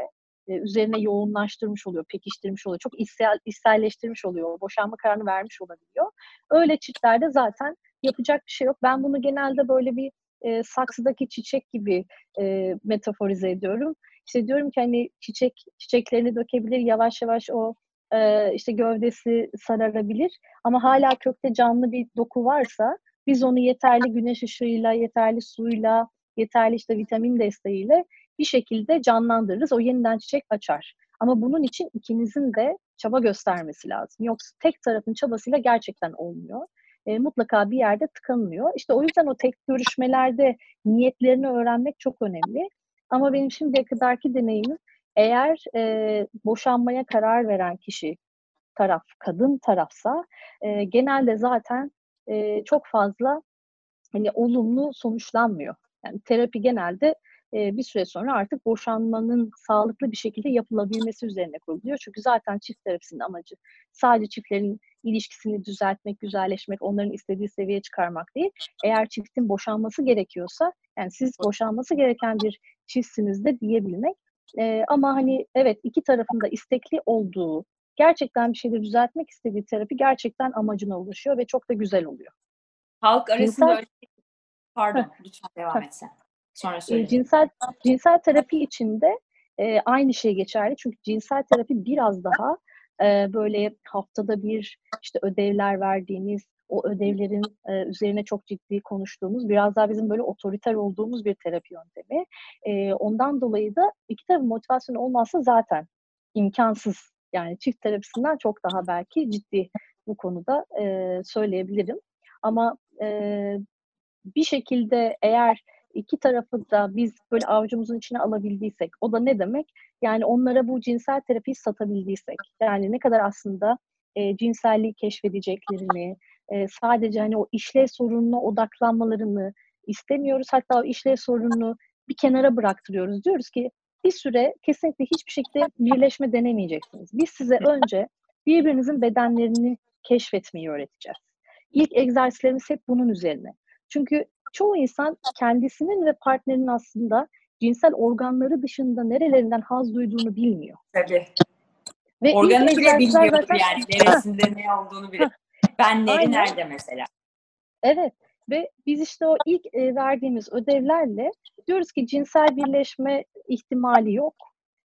E, üzerine yoğunlaştırmış oluyor, pekiştirmiş oluyor. Çok içsel, içselleştirmiş oluyor. Boşanma kararını vermiş olabiliyor. Öyle çiftlerde zaten yapacak bir şey yok. Ben bunu genelde böyle bir e, saksıdaki çiçek gibi e, metaforize ediyorum. İşte diyorum ki hani çiçek çiçeklerini dökebilir, yavaş yavaş o e, işte gövdesi sararabilir ama hala kökte canlı bir doku varsa biz onu yeterli güneş ışığıyla, yeterli suyla, yeterli işte vitamin desteğiyle bir şekilde canlandırırız. O yeniden çiçek açar. Ama bunun için ikinizin de çaba göstermesi lazım. Yoksa tek tarafın çabasıyla gerçekten olmuyor. E, mutlaka bir yerde tıkanılıyor. İşte o yüzden o tek görüşmelerde niyetlerini öğrenmek çok önemli. Ama benim şimdiye kadarki deneyimim eğer e, boşanmaya karar veren kişi taraf kadın tarafsa e, genelde zaten e, çok fazla hani olumlu sonuçlanmıyor. Yani terapi genelde e, bir süre sonra artık boşanmanın sağlıklı bir şekilde yapılabilmesi üzerine kuruluyor. Çünkü zaten çift terapisinin amacı sadece çiftlerin ilişkisini düzeltmek, güzelleşmek, onların istediği seviyeye çıkarmak değil. Eğer çiftin boşanması gerekiyorsa, yani siz boşanması gereken bir çiftsiniz de diyebilmek. E, ama hani evet iki tarafın da istekli olduğu, gerçekten bir şeyleri düzeltmek istediği terapi gerçekten amacına ulaşıyor ve çok da güzel oluyor. Halk arasında Cinsel- öyle Pardon, lütfen devam et sen. Sonra E, söyle. cinsel cinsel terapi içinde e, aynı şey geçerli. Çünkü cinsel terapi biraz daha e, böyle haftada bir işte ödevler verdiğiniz, o ödevlerin e, üzerine çok ciddi konuştuğumuz, biraz daha bizim böyle otoriter olduğumuz bir terapi yöntemi. E, ondan dolayı da iki tarafın motivasyonu olmazsa zaten imkansız. Yani çift terapisinden çok daha belki ciddi bu konuda e, söyleyebilirim. Ama e, bir şekilde eğer iki tarafı da biz böyle avucumuzun içine alabildiysek, o da ne demek? Yani onlara bu cinsel terapiyi satabildiysek, yani ne kadar aslında e, cinselliği keşfedeceklerini, e, sadece hani o işlev sorununa odaklanmalarını istemiyoruz. Hatta o işlev sorununu bir kenara bıraktırıyoruz. Diyoruz ki bir süre kesinlikle hiçbir şekilde birleşme denemeyeceksiniz. Biz size önce birbirinizin bedenlerini keşfetmeyi öğreteceğiz. İlk egzersizlerimiz hep bunun üzerine. Çünkü çoğu insan kendisinin ve partnerinin aslında cinsel organları dışında nerelerinden haz duyduğunu bilmiyor. Tabii. Ve Organı bile bilmiyor zaten... yani neresinde ne olduğunu bile. Benleri Aynen. nerede mesela? Evet ve biz işte o ilk e, verdiğimiz ödevlerle diyoruz ki cinsel birleşme ihtimali yok.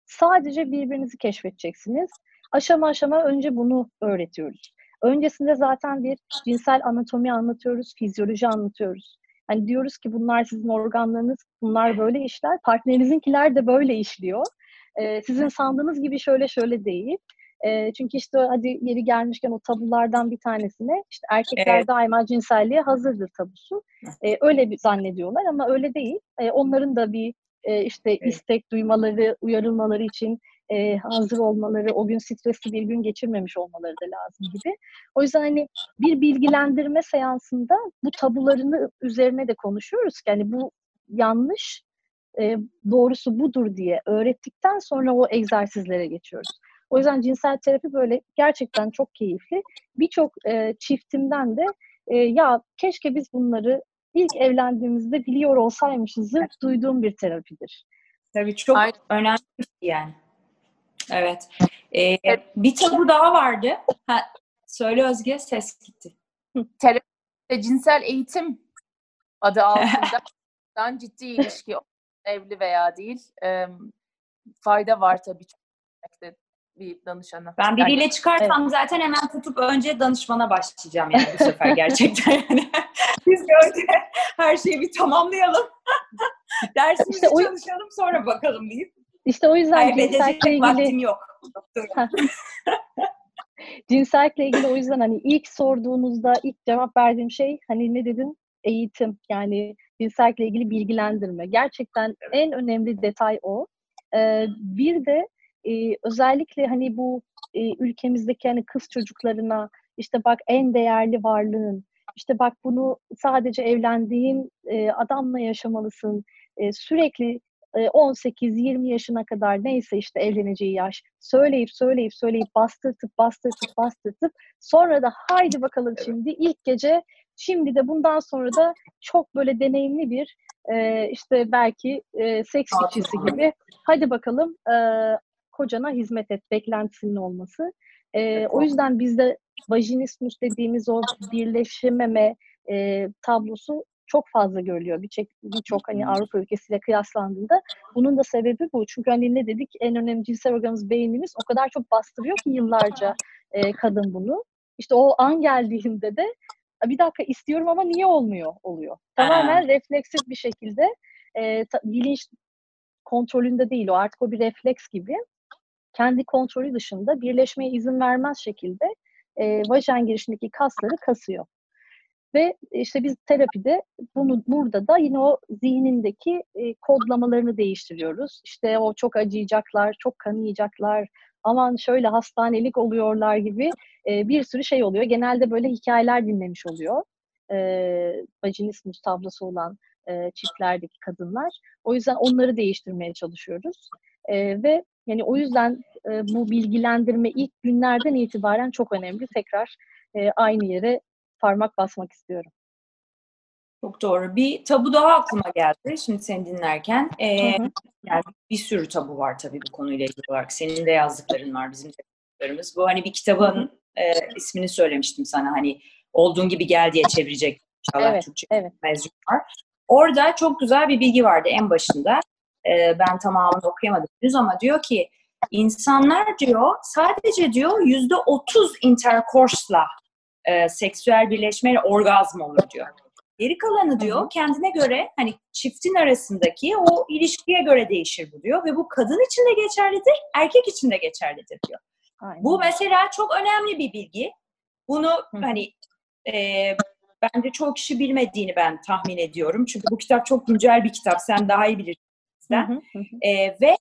Sadece birbirinizi keşfedeceksiniz. Aşama aşama önce bunu öğretiyoruz. Öncesinde zaten bir cinsel anatomi anlatıyoruz, fizyoloji anlatıyoruz. Hani diyoruz ki bunlar sizin organlarınız, bunlar böyle işler. Partnerinizinkiler de böyle işliyor. Ee, sizin sandığınız gibi şöyle şöyle değil. E, çünkü işte hadi yeri gelmişken o tabulardan bir tanesine işte erkekler evet. daima cinselliğe hazırdır tabusu. E, öyle bir zannediyorlar ama öyle değil. E, onların da bir e, işte evet. istek duymaları, uyarılmaları için e, hazır olmaları, o gün stresli bir gün geçirmemiş olmaları da lazım gibi. O yüzden hani bir bilgilendirme seansında bu tabularını üzerine de konuşuyoruz ki hani bu yanlış, e, doğrusu budur diye öğrettikten sonra o egzersizlere geçiyoruz. O yüzden cinsel terapi böyle gerçekten çok keyifli. Birçok e, çiftimden de e, ya keşke biz bunları ilk evlendiğimizde biliyor olsaymışız duyduğum bir terapidir. Tabii çok Aynen. önemli şey yani. Evet. Ee, bir tabu daha vardı. Ha, söyle Özge, ses gitti. Terapi cinsel eğitim adı [laughs] altında ciddi ilişki evli veya değil e, fayda var tabii bir danışana. Ben biriyle yani, çıkarsam evet. zaten hemen tutup önce danışmana başlayacağım yani bu sefer gerçekten yani. [laughs] Biz önce her şeyi bir tamamlayalım. Dersimizi işte çalışalım sonra bakalım deyip. İşte o yüzden cinsellikle ilgili... vaktim yok. [laughs] cinsellikle ilgili o yüzden hani ilk sorduğunuzda ilk cevap verdiğim şey hani ne dedin? Eğitim. Yani cinsellikle ilgili bilgilendirme. Gerçekten en önemli detay o. Ee, bir de e, özellikle hani bu e, ülkemizdeki hani kız çocuklarına işte bak en değerli varlığın, işte bak bunu sadece evlendiğin e, adamla yaşamalısın, e, sürekli 18-20 yaşına kadar neyse işte evleneceği yaş söyleyip söyleyip söyleyip bastırtıp bastırtıp bastırtıp sonra da haydi bakalım şimdi ilk gece şimdi de bundan sonra da çok böyle deneyimli bir e, işte belki e, seks işçisi gibi. Hadi bakalım e, kocana hizmet et beklentisinin olması. E, o yüzden bizde vajinismus dediğimiz o birleşememe e, tablosu çok fazla görülüyor. Birçok birçok hani Avrupa ülkesiyle kıyaslandığında bunun da sebebi bu. Çünkü hani ne dedik en önemli cinsel organımız beynimiz o kadar çok bastırıyor ki yıllarca e, kadın bunu. İşte o an geldiğinde de bir dakika istiyorum ama niye olmuyor oluyor. Tamamen refleksif bir şekilde e, ta, bilinç kontrolünde değil o artık o bir refleks gibi kendi kontrolü dışında birleşmeye izin vermez şekilde e, vajen girişindeki kasları kasıyor. Ve işte biz terapide bunu burada da yine o zihnindeki e, kodlamalarını değiştiriyoruz. İşte o çok acıyacaklar, çok kanayacaklar, aman şöyle hastanelik oluyorlar gibi e, bir sürü şey oluyor. Genelde böyle hikayeler dinlemiş oluyor. E, vajinismus olan e, çiftlerdeki kadınlar. O yüzden onları değiştirmeye çalışıyoruz. E, ve yani o yüzden e, bu bilgilendirme ilk günlerden itibaren çok önemli. Tekrar e, aynı yere parmak basmak istiyorum. Çok doğru. Bir tabu daha aklıma geldi şimdi seni dinlerken. Ee, hı hı. Yani bir sürü tabu var tabii bu konuyla ilgili olarak. Senin de yazdıkların var, bizim de yazdıklarımız. Bu hani bir kitabın e, ismini söylemiştim sana. Hani olduğun gibi gel diye çevirecek inşallah evet, Türkçe evet. mezun var. Orada çok güzel bir bilgi vardı en başında. Ee, ben tamamını okuyamadım henüz ama diyor ki insanlar diyor sadece diyor yüzde otuz intercourse'la e, seksüel birleşmeyle orgazm olur diyor. Geri kalanı diyor kendine göre hani çiftin arasındaki o ilişkiye göre değişir bu diyor ve bu kadın için de geçerlidir, erkek için de geçerlidir diyor. Aynen. Bu mesela çok önemli bir bilgi. Bunu Hı. hani e, bence çok kişi bilmediğini ben tahmin ediyorum. Çünkü bu kitap çok güncel bir kitap. Sen daha iyi bilirsin. E, ve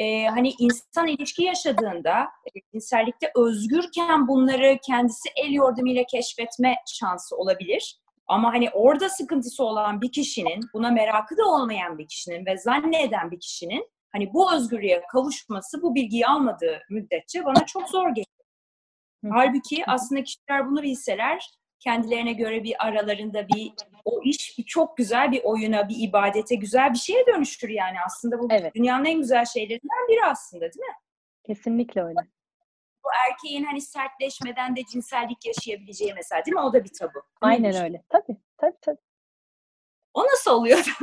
e, hani insan ilişki yaşadığında e, cinsellikte özgürken bunları kendisi el yordamıyla keşfetme şansı olabilir. Ama hani orada sıkıntısı olan bir kişinin, buna merakı da olmayan bir kişinin ve zanneden bir kişinin hani bu özgürlüğe kavuşması bu bilgiyi almadığı müddetçe bana çok zor geliyor. Halbuki aslında kişiler bunu bilseler kendilerine göre bir aralarında bir o iş bir çok güzel bir oyuna, bir ibadete, güzel bir şeye dönüştür yani aslında bu evet. dünyanın en güzel şeylerinden biri aslında değil mi? Kesinlikle öyle. Bu erkeğin hani sertleşmeden de cinsellik yaşayabileceği mesela değil mi? O da bir tabu. Aynen Neymiş? öyle. Tabii, tabii, tabii. O nasıl oluyor? [laughs]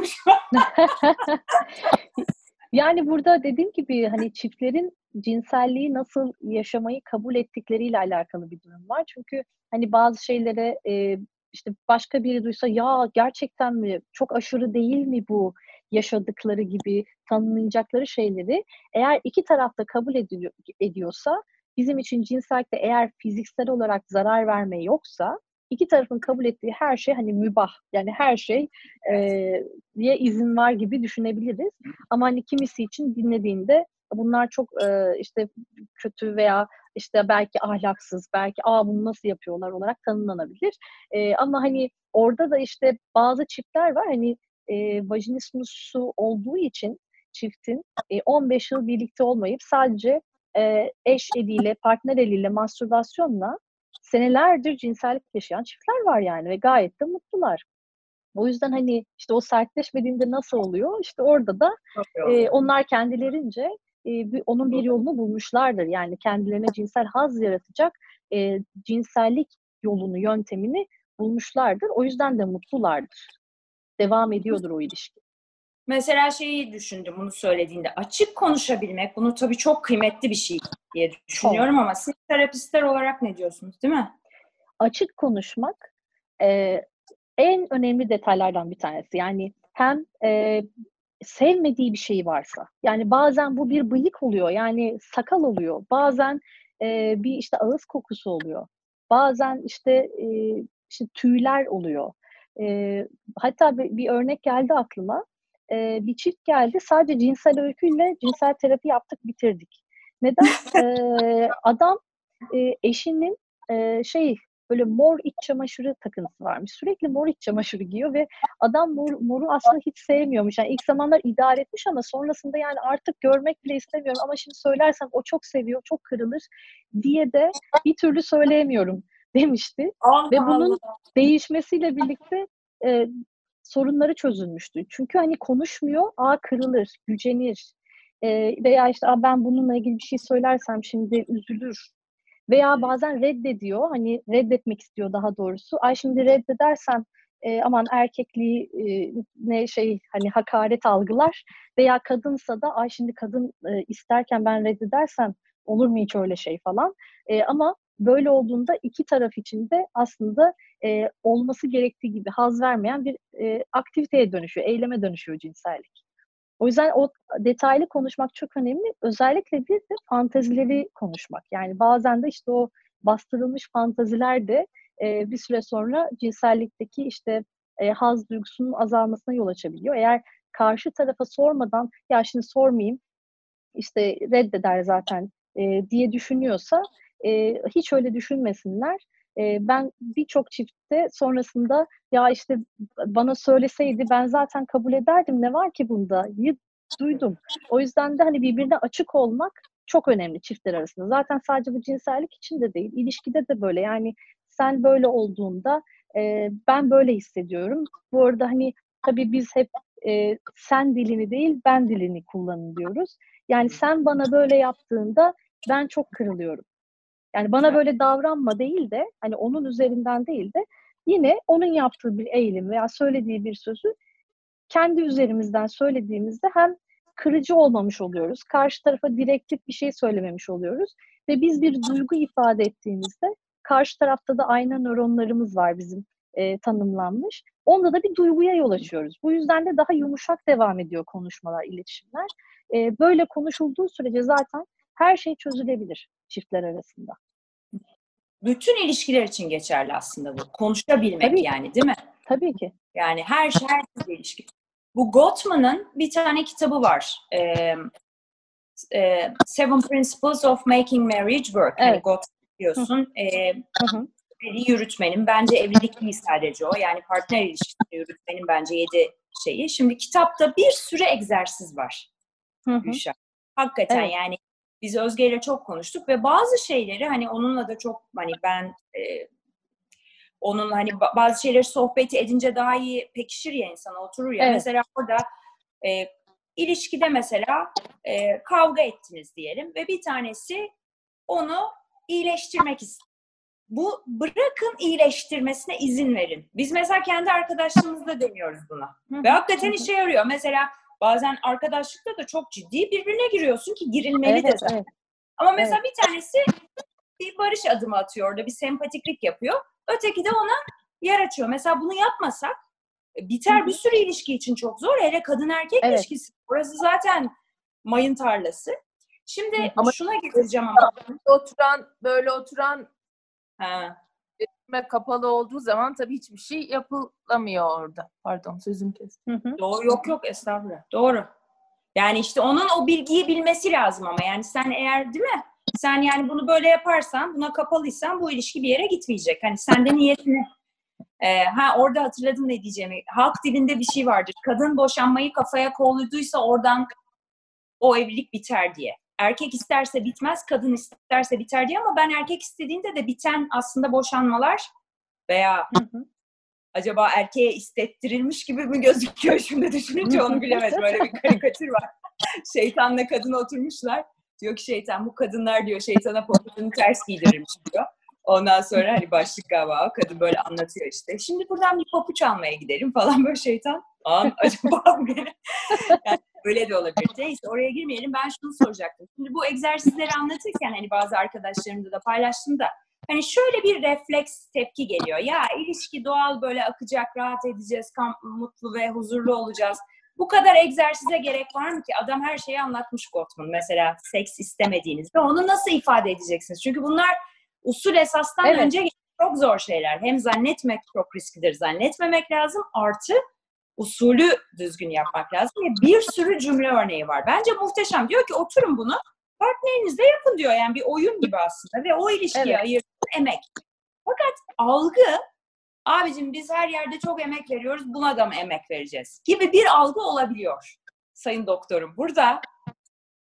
yani burada dediğim gibi hani çiftlerin cinselliği nasıl yaşamayı kabul ettikleriyle alakalı bir durum var. Çünkü hani bazı şeylere e, işte başka biri duysa ya gerçekten mi? Çok aşırı değil mi bu? yaşadıkları gibi tanımlayacakları şeyleri eğer iki tarafta kabul ediliyor, ediyorsa bizim için cinsellikte eğer fiziksel olarak zarar verme yoksa iki tarafın kabul ettiği her şey hani mübah yani her şey e, izin var gibi düşünebiliriz. Ama hani kimisi için dinlediğinde bunlar çok e, işte kötü veya işte belki ahlaksız, belki aa bunu nasıl yapıyorlar olarak tanımlanabilir. E, ama hani orada da işte bazı çiftler var hani e, vajinismusu olduğu için çiftin e, 15 yıl birlikte olmayıp sadece e, eş eliyle, partner eliyle, mastürbasyonla senelerdir cinsellik yaşayan çiftler var yani ve gayet de mutlular. O yüzden hani işte o sertleşmediğinde nasıl oluyor? İşte orada da e, onlar kendilerince e, onun bir yolunu bulmuşlardır. Yani kendilerine cinsel haz yaratacak e, cinsellik yolunu, yöntemini bulmuşlardır. O yüzden de mutlulardır. Devam ediyordur o ilişki. Mesela şeyi düşündüm bunu söylediğinde. Açık konuşabilmek, bunu tabii çok kıymetli bir şey diye düşünüyorum evet. ama siz terapistler olarak ne diyorsunuz değil mi? Açık konuşmak e, en önemli detaylardan bir tanesi. Yani hem e, sevmediği bir şey varsa. Yani bazen bu bir bıyık oluyor yani sakal oluyor. Bazen e, bir işte ağız kokusu oluyor. Bazen işte e, işte tüyler oluyor. E, hatta bir, bir örnek geldi aklıma. E, bir çift geldi. Sadece cinsel öyküyle cinsel terapi yaptık bitirdik. Neden? [laughs] E, adam e, eşinin e, şey böyle mor iç çamaşırı takıntısı varmış. Sürekli mor iç çamaşırı giyiyor ve adam mor, moru aslında hiç sevmiyormuş. Yani ilk zamanlar idare etmiş ama sonrasında yani artık görmek bile istemiyorum ama şimdi söylersem o çok seviyor, çok kırılır diye de bir türlü söyleyemiyorum [laughs] demişti. Allah ve bunun Allah. değişmesiyle birlikte e, sorunları çözülmüştü. Çünkü hani konuşmuyor, a kırılır, gücenir. E, veya işte ben bununla ilgili bir şey söylersem şimdi üzülür veya bazen reddediyor. Hani reddetmek istiyor daha doğrusu. Ay şimdi reddedersem e, aman erkekliği e, ne şey hani hakaret algılar veya kadınsa da ay şimdi kadın e, isterken ben reddedersem olur mu hiç öyle şey falan. E, ama böyle olduğunda iki taraf için de aslında e, olması gerektiği gibi haz vermeyen bir e, aktiviteye dönüşüyor, eyleme dönüşüyor cinsellik. O yüzden o detaylı konuşmak çok önemli. Özellikle bir de fantezileri konuşmak. Yani bazen de işte o bastırılmış fantaziler de e, bir süre sonra cinsellikteki işte e, haz duygusunun azalmasına yol açabiliyor. Eğer karşı tarafa sormadan ya şimdi sormayayım işte reddeder zaten e, diye düşünüyorsa e, hiç öyle düşünmesinler. Ben birçok çiftte sonrasında ya işte bana söyleseydi ben zaten kabul ederdim ne var ki bunda duydum. O yüzden de hani birbirine açık olmak çok önemli çiftler arasında. Zaten sadece bu cinsellik için de değil, ilişkide de böyle. Yani sen böyle olduğunda e, ben böyle hissediyorum. Bu arada hani tabii biz hep e, sen dilini değil ben dilini kullanın diyoruz. Yani sen bana böyle yaptığında ben çok kırılıyorum. Yani bana böyle davranma değil de hani onun üzerinden değil de yine onun yaptığı bir eğilim veya söylediği bir sözü kendi üzerimizden söylediğimizde hem kırıcı olmamış oluyoruz. Karşı tarafa direktif bir şey söylememiş oluyoruz. Ve biz bir duygu ifade ettiğimizde karşı tarafta da ayna nöronlarımız var bizim e, tanımlanmış. Onda da bir duyguya yol açıyoruz. Bu yüzden de daha yumuşak devam ediyor konuşmalar, iletişimler. E, böyle konuşulduğu sürece zaten her şey çözülebilir çiftler arasında. Bütün ilişkiler için geçerli aslında bu. Konuşabilmek Tabii. yani değil mi? Tabii ki. Yani her şey her türlü ilişki. Bu Gottman'ın bir tane kitabı var. Ee, e, Seven Principles of Making Marriage Work. Hani Evet. Gottman biliyorsun. Ee, Hı hı. evliliği yürütmenin bence evlilik değil sadece o. Yani partner ilişkisini yürütmenin bence yedi şeyi. Şimdi kitapta bir sürü egzersiz var. Hı hı. Gülşah. Hakikaten Evet. yani biz Özge ile çok konuştuk ve bazı şeyleri hani onunla da çok hani ben e, onun hani ba- bazı şeyleri sohbeti edince daha iyi pekişir ya insana oturur ya. Evet. Mesela orada e, ilişkide mesela e, kavga ettiniz diyelim ve bir tanesi onu iyileştirmek istiyor. Bu bırakın iyileştirmesine izin verin. Biz mesela kendi arkadaşlığımızda deniyoruz buna. Ve hakikaten işe yarıyor. Mesela bazen arkadaşlıkta da çok ciddi birbirine giriyorsun ki girilmeli de Evet, zaten. evet. Ama mesela bir tanesi bir barış adımı atıyor orada, bir sempatiklik yapıyor. Öteki de ona yer açıyor. Mesela bunu yapmasak e, biter bir sürü ilişki için çok zor. Hele kadın erkek Evet. ilişkisi. Orası zaten mayın tarlası. Şimdi Ama- şuna getireceğim ama. Oturan, böyle oturan Ha. İletişime kapalı olduğu zaman tabii hiçbir şey yapılamıyor orada. Pardon sözüm kestim. Hı hı. Doğru yok yok estağfurullah. Doğru. Yani işte onun o bilgiyi bilmesi lazım ama yani sen eğer değil mi? Sen yani bunu böyle yaparsan, buna kapalıysan bu ilişki bir yere gitmeyecek. Hani sende niyetini Ee, ha orada hatırladım ne diyeceğimi. Halk dilinde bir şey vardır. Kadın boşanmayı kafaya koyduysa oradan o evlilik biter diye. Erkek isterse bitmez, kadın isterse biter diye ama ben erkek istediğinde de biten aslında boşanmalar veya Hı hı. acaba erkeğe istettirilmiş gibi mi gözüküyor şimdi düşününce onu bilemedim. Böyle bir karikatür var. [laughs] Şeytanla kadın oturmuşlar. Diyor ki şeytan bu kadınlar diyor şeytana popotunu ters giydirirmiş diyor. Ondan sonra hani başlık galiba kadın böyle anlatıyor işte. Şimdi buradan bir papuç almaya gidelim falan böyle şeytan. An acaba bu? [laughs] Yani öyle de olabilir. Neyse oraya girmeyelim. Ben şunu soracaktım. Şimdi bu egzersizleri anlatırken hani bazı arkadaşlarımda da paylaştım da hani şöyle bir refleks tepki geliyor. Ya ilişki doğal böyle akacak, rahat edeceğiz, mutlu ve huzurlu olacağız. Bu kadar egzersize gerek var mı ki? Adam her şeyi anlatmış Gottman. Mesela seks istemediğinizde onu nasıl ifade edeceksiniz? Çünkü bunlar usul esastan Evet. önce çok zor şeyler. Hem zannetmek çok risklidir, zannetmemek lazım. Artı usulü düzgün yapmak lazım. Ve bir sürü cümle örneği var. Bence muhteşem. Diyor ki oturun bunu partnerinizle yapın diyor. Yani bir oyun gibi aslında. Ve o ilişkiye Evet. ayırdığın emek. Fakat algı abicim biz her yerde çok emek veriyoruz. Buna da mı emek vereceğiz? Gibi bir algı olabiliyor. Sayın doktorum. Burada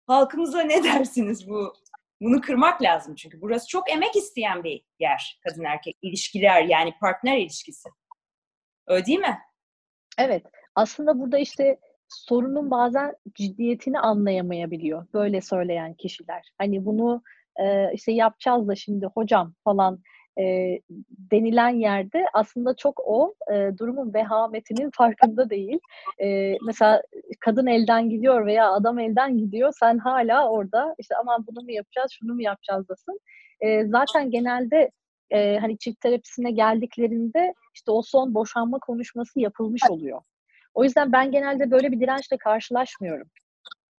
halkımıza ne [laughs] dersiniz bu? Bunu kırmak lazım çünkü burası çok emek isteyen bir yer kadın erkek ilişkiler yani partner ilişkisi. Öyle değil mi? Evet. Aslında burada işte sorunun bazen ciddiyetini anlayamayabiliyor böyle söyleyen kişiler. Hani bunu e, işte yapacağız da şimdi hocam falan e, denilen yerde aslında çok o e, durumun vehametinin [laughs] farkında değil. E, mesela kadın elden gidiyor veya adam elden gidiyor sen hala orada işte aman bunu mu yapacağız şunu mu yapacağızdasın. E, zaten genelde e, hani çift terapisine geldiklerinde işte o son boşanma konuşması yapılmış oluyor. O yüzden ben genelde böyle bir dirençle karşılaşmıyorum.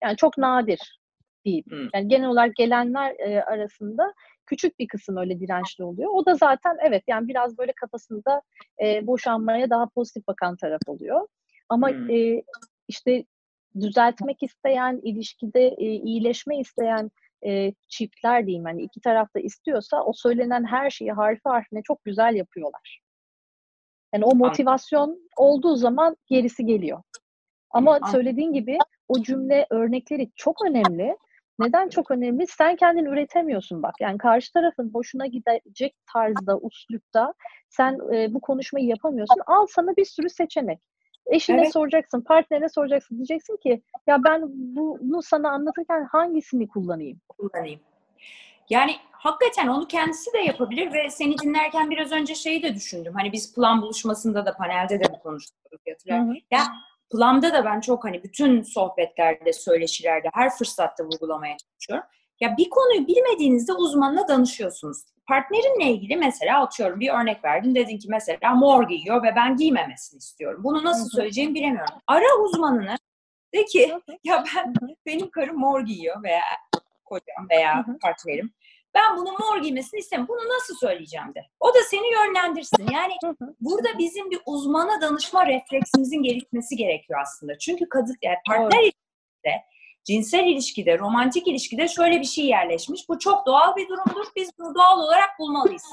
Yani çok nadir diyeyim. Hmm. Yani genel olarak gelenler e, arasında küçük bir kısım öyle dirençli oluyor. O da zaten evet yani biraz böyle kafasında e, boşanmaya daha pozitif bakan taraf oluyor. Ama Hmm. e, işte düzeltmek isteyen, ilişkide e, iyileşme isteyen e, çiftler diyeyim hani iki tarafta istiyorsa o söylenen her şeyi harfi harfine çok güzel yapıyorlar. Yani o motivasyon olduğu zaman gerisi geliyor. Ama söylediğin gibi o cümle örnekleri çok önemli. Neden çok önemli? Sen kendin üretemiyorsun bak. Yani karşı tarafın hoşuna gidecek tarzda, uslupta sen e, bu konuşmayı yapamıyorsun. Al sana bir sürü seçenek. Eşine Evet. soracaksın, partnerine soracaksın. Diyeceksin ki ya ben bunu sana anlatırken hangisini kullanayım? kullanayım. Yani hakikaten onu kendisi de yapabilir ve seni dinlerken biraz önce şeyi de düşündüm. Hani biz plan buluşmasında da panelde de bu konuştuk. Ya planda da ben çok hani bütün sohbetlerde, söyleşilerde, her fırsatta vurgulamaya çalışıyorum. Ya bir konuyu bilmediğinizde uzmanına danışıyorsunuz. Partnerinle ilgili mesela atıyorum bir örnek verdin. Dedin ki mesela mor giyiyor ve ben giymemesini istiyorum. Bunu nasıl söyleyeceğimi bilemiyorum. Ara uzmanını de ki [laughs] ya ben benim karım mor giyiyor veya kocam veya partnerim. Ben bunu mor giymesini istemiyorum. Bunu nasıl söyleyeceğim de. O da seni yönlendirsin. Yani burada bizim bir uzmana danışma refleksimizin gelişmesi gerekiyor aslında. Çünkü kadın yani partner ilişkide, cinsel ilişkide, romantik ilişkide şöyle bir şey yerleşmiş. Bu çok doğal bir durumdur. Biz bunu doğal olarak bulmalıyız.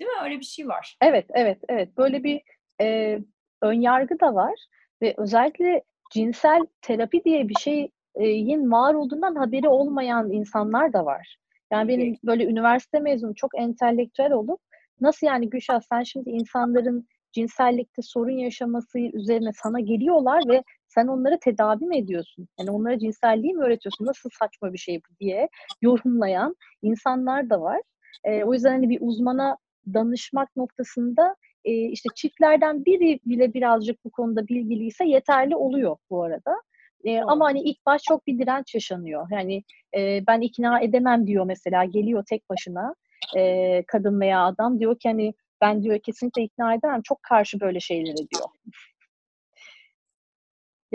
Değil mi? Öyle bir şey var. Evet, evet, evet. Böyle bir e, ön yargı da var ve özellikle cinsel terapi diye bir şeyin var olduğundan haberi olmayan insanlar da var. Yani benim böyle üniversite mezunu çok entelektüel olup nasıl yani Gülşah sen şimdi insanların cinsellikte sorun yaşaması üzerine sana geliyorlar ve sen onları tedavi mi ediyorsun? Yani onlara cinselliği mi öğretiyorsun? Nasıl saçma bir şey bu diye yorumlayan insanlar da var. E, o yüzden hani bir uzmana danışmak noktasında e, işte çiftlerden biri bile birazcık bu konuda bilgiliyse yeterli oluyor bu arada. E, ama hani ilk baş çok bir direnç yaşanıyor. Yani e, ben ikna edemem diyor mesela geliyor tek başına e, kadın veya adam diyor ki hani ben diyor kesinlikle ikna edemem çok karşı böyle şeylere diyor.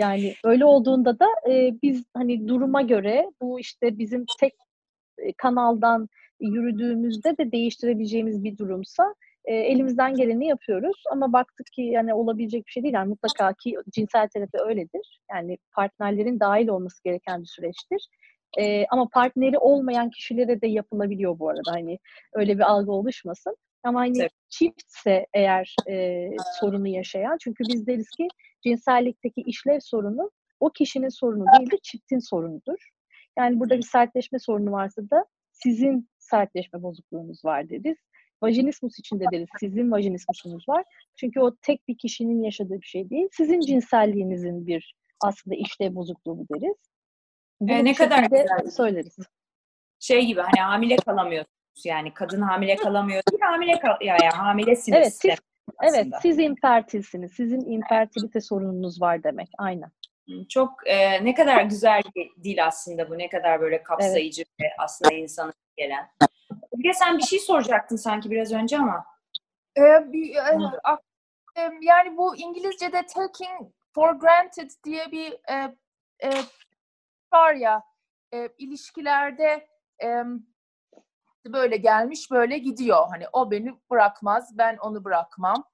Yani öyle olduğunda da e, biz hani duruma göre bu işte bizim tek kanaldan yürüdüğümüzde de değiştirebileceğimiz bir durumsa e, elimizden geleni yapıyoruz. Ama baktık ki yani olabilecek bir şey değil. Yani mutlaka ki cinsel terapi öyledir. Yani partnerlerin dahil olması gereken bir süreçtir. E, ama partneri olmayan kişilere de yapılabiliyor bu arada. Hani öyle bir algı oluşmasın. Ama hani evet. çiftse eğer e, sorunu yaşayan, çünkü biz deriz ki cinsellikteki işlev sorunu o kişinin sorunu değil de çiftin sorunudur. Yani burada bir sertleşme sorunu varsa da sizin sertleşme bozukluğunuz var deriz. Vajinismus için de deriz sizin vajinismusunuz var. Çünkü o tek bir kişinin yaşadığı bir şey değil. Sizin cinselliğinizin bir aslında işlev bozukluğu deriz. Bunu ee, ne kadar güzel. söyleriz. Şey gibi hani hamile kalamıyorsunuz. Yani kadın hamile kalamıyor değil, hamile kal ya, ya hamilesiniz. Evet, siz, evet, siz infertilsiniz. Sizin infertilite sorununuz var demek. Aynen. Çok e, ne kadar güzel bir dil aslında bu. Ne kadar böyle kapsayıcı evet. ve aslında insana gelen. Bir de sen bir şey soracaktın sanki biraz önce ama. Ee, bir, e, yani bu İngilizce'de taking for granted diye bir e, e, var ya e, ilişkilerde e, böyle gelmiş böyle gidiyor. Hani o beni bırakmaz, ben onu bırakmam.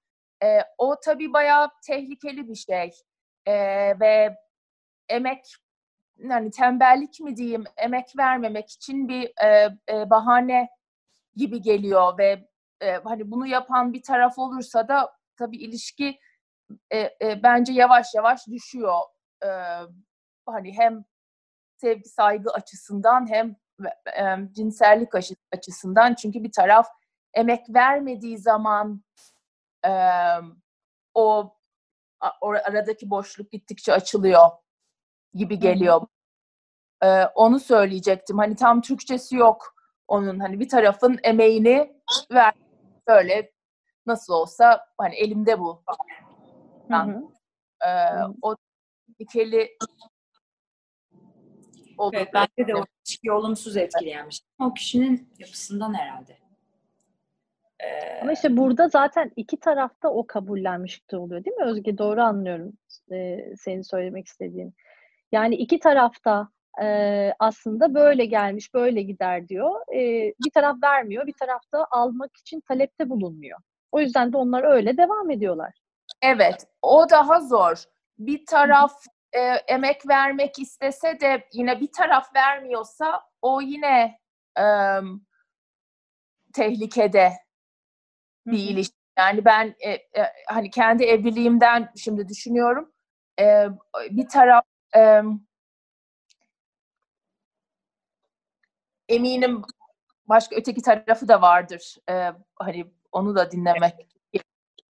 E, o tabii bayağı tehlikeli bir şey. E, ve emek yani tembellik mi diyeyim, emek vermemek için bir e, e, bahane gibi geliyor ve e, hani bunu yapan bir taraf olursa da tabii ilişki e, e, bence yavaş yavaş düşüyor. E, hani hem sevgi saygı açısından hem cinsellik açısından çünkü bir taraf emek vermediği zaman e, o, aradaki boşluk gittikçe açılıyor gibi geliyor. E, onu söyleyecektim. Hani tam Türkçesi yok onun. Hani bir tarafın emeğini ver böyle nasıl olsa hani elimde bu. Yani, e, o ikili olur. Evet, bence de o ilişkiyi olumsuz etkileyen bir şey. O kişinin yapısından herhalde. Ee, Ama işte burada zaten iki tarafta o kabullenmişlikte oluyor değil mi Özge? Doğru anlıyorum e, senin söylemek istediğin. Yani iki tarafta e, aslında böyle gelmiş, böyle gider diyor. E, bir taraf vermiyor, bir tarafta almak için talepte bulunmuyor. O yüzden de onlar öyle devam ediyorlar. Evet, o daha zor. Bir taraf e, emek vermek istese de yine bir taraf vermiyorsa o yine e, tehlikede bir ilişki. Yani ben e, e, hani kendi evliliğimden şimdi düşünüyorum. E, bir taraf e, eminim başka öteki tarafı da vardır. E, hani onu da dinlemek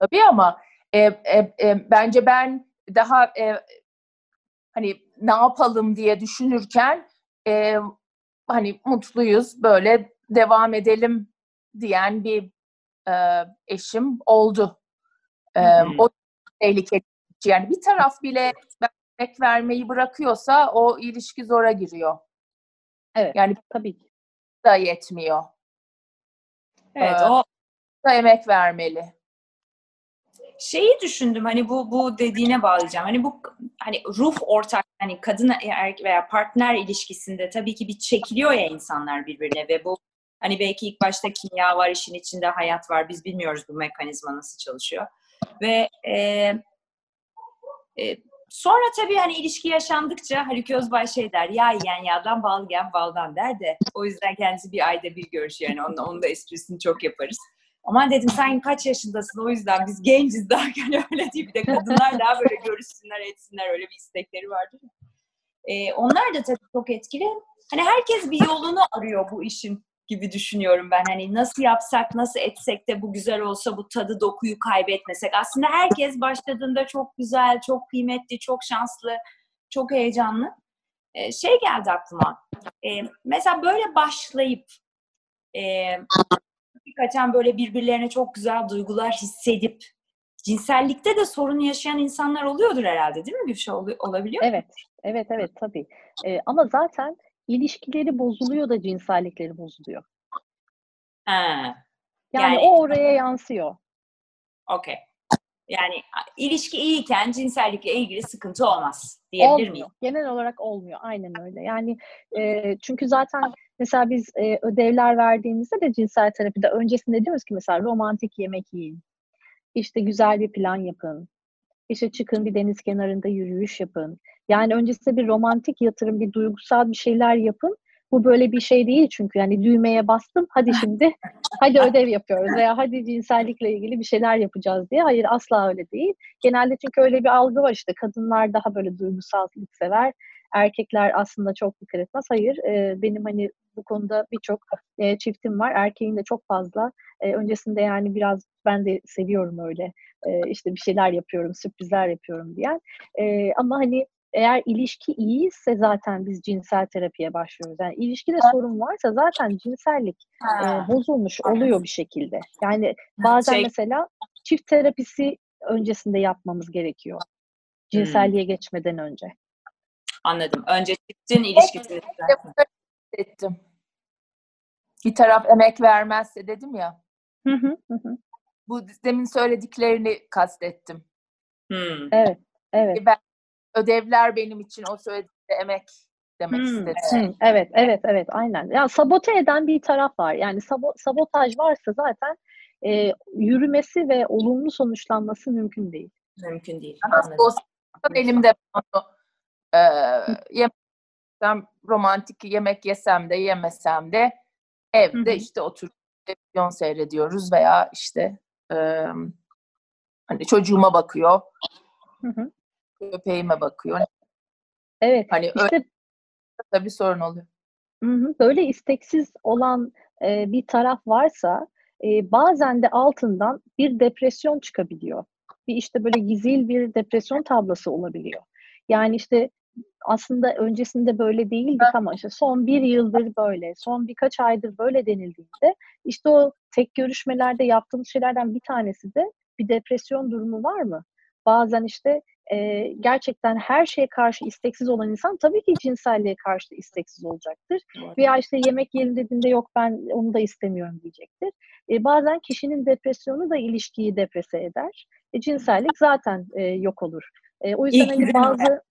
tabii ama e, e, e, bence ben daha e, hani ne yapalım diye düşünürken e, hani mutluyuz böyle devam edelim diyen bir e, eşim oldu. E, o tehlikeli. Yani bir taraf bile emek vermeyi bırakıyorsa o ilişki zora giriyor. Evet. Yani Tabii ki. da yetmiyor. Evet, Ee, o Da emek vermeli. Şeyi düşündüm hani bu bu dediğine bağlayacağım. Hani bu hani ruh ortak hani kadın erkek veya partner ilişkisinde tabii ki bir çekiliyor ya insanlar birbirine ve bu hani belki ilk başta kimya var işin içinde hayat var biz bilmiyoruz bu mekanizma nasıl çalışıyor ve e, e, sonra tabii hani ilişki yaşandıkça Haluk Özbay şey der ya yiyen yağdan bal yiyen baldan der de o yüzden kendisi bir ayda bir görüşüyor yani onun, onun da esprisini çok yaparız. Aman dedim sen kaç yaşındasın o yüzden biz genciz [laughs] yani öyle değil. Bir de kadınlar daha böyle görüşsünler etsinler öyle bir istekleri vardır. Ee, onlar da tabii çok etkili. Hani herkes bir yolunu arıyor bu işin gibi düşünüyorum ben. Hani nasıl yapsak, nasıl etsek de bu güzel olsa bu tadı, dokuyu kaybetmesek. Aslında herkes başladığında çok güzel, çok kıymetli, çok şanslı, çok heyecanlı. Ee, şey geldi aklıma. Ee, mesela böyle başlayıp e, hakikaten böyle birbirlerine çok güzel duygular hissedip cinsellikte de sorun yaşayan insanlar oluyordur herhalde değil mi? Ol- olabiliyor mu? Evet, evet, evet tabii. Ee, ama zaten ilişkileri bozuluyor da cinsellikleri bozuluyor. Ha, Yani, Yani- o oraya yansıyor. okey. Yani ilişki iyiyken cinsellikle ilgili sıkıntı olmaz diyebilir miyim? Olmuyor. Genel olarak olmuyor. Aynen öyle. Yani e, çünkü zaten mesela biz e, ödevler verdiğimizde de cinsel terapide öncesinde diyoruz ki mesela romantik yemek yiyin. İşte güzel bir plan yapın. İşte çıkın bir deniz kenarında yürüyüş yapın. Yani öncesinde bir romantik yatırım, bir duygusal bir şeyler yapın. Bu böyle bir şey değil çünkü yani düğmeye bastım hadi şimdi hadi ödev yapıyoruz veya hadi cinsellikle ilgili bir şeyler yapacağız diye. Hayır asla öyle değil. Genelde çünkü öyle bir algı var işte kadınlar daha böyle duygusallık sever. Erkekler aslında çok dikkat etmez. Hayır e, benim hani bu konuda birçok e, çiftim var. Erkeğin de çok fazla. E, öncesinde yani biraz ben de seviyorum öyle. E, işte bir şeyler yapıyorum, sürprizler yapıyorum diyen. E, ama hani eğer ilişki iyiyse zaten biz cinsel terapiye başlıyoruz. Yani ilişkide sorun varsa zaten cinsellik e, bozulmuş oluyor bir şekilde. Yani bazen Şey- mesela çift terapisi öncesinde yapmamız gerekiyor. Cinselliğe geçmeden önce. anladım. Önce çiftin ilişkisini. Ettim. Bir taraf emek vermezse dedim ya. Hı hı, hı hı. Bu demin söylediklerini kastettim. Hmm. Evet, evet. Ben, ödevler benim için o söyledikleri emek demek Hmm, istedim. hmm, evet, evet, evet, aynen. Ya sabote eden bir taraf var. Yani sabo- sabotaj varsa zaten e, yürümesi ve olumlu sonuçlanması mümkün değil. Mümkün değil. Olsa elimde onu e, yemesem, romantik yemek yesem de yemesem de evde Hı hı. işte oturup televizyon seyrediyoruz veya işte e, hani çocuğuma bakıyor, Hı hı. Köpeğime bakıyor. Evet, Hani öyle işte tabii sorun oluyor. Böyle isteksiz olan e, bir taraf varsa e, bazen de altından bir depresyon çıkabiliyor. Bir işte böyle gizil bir depresyon tablosu olabiliyor. Yani işte aslında öncesinde böyle değildik ama işte son bir yıldır böyle, son birkaç aydır böyle denildiğinde işte o tek görüşmelerde yaptığımız şeylerden bir tanesi de bir depresyon durumu var mı? Bazen işte e, gerçekten her şeye karşı isteksiz olan insan tabii ki cinselliğe karşı da isteksiz olacaktır. Veya işte yemek yiyelim dediğinde yok ben onu da istemiyorum diyecektir. E, bazen kişinin depresyonu da ilişkiyi deprese eder. E, cinsellik zaten e, yok olur. E, o yüzden hani bazı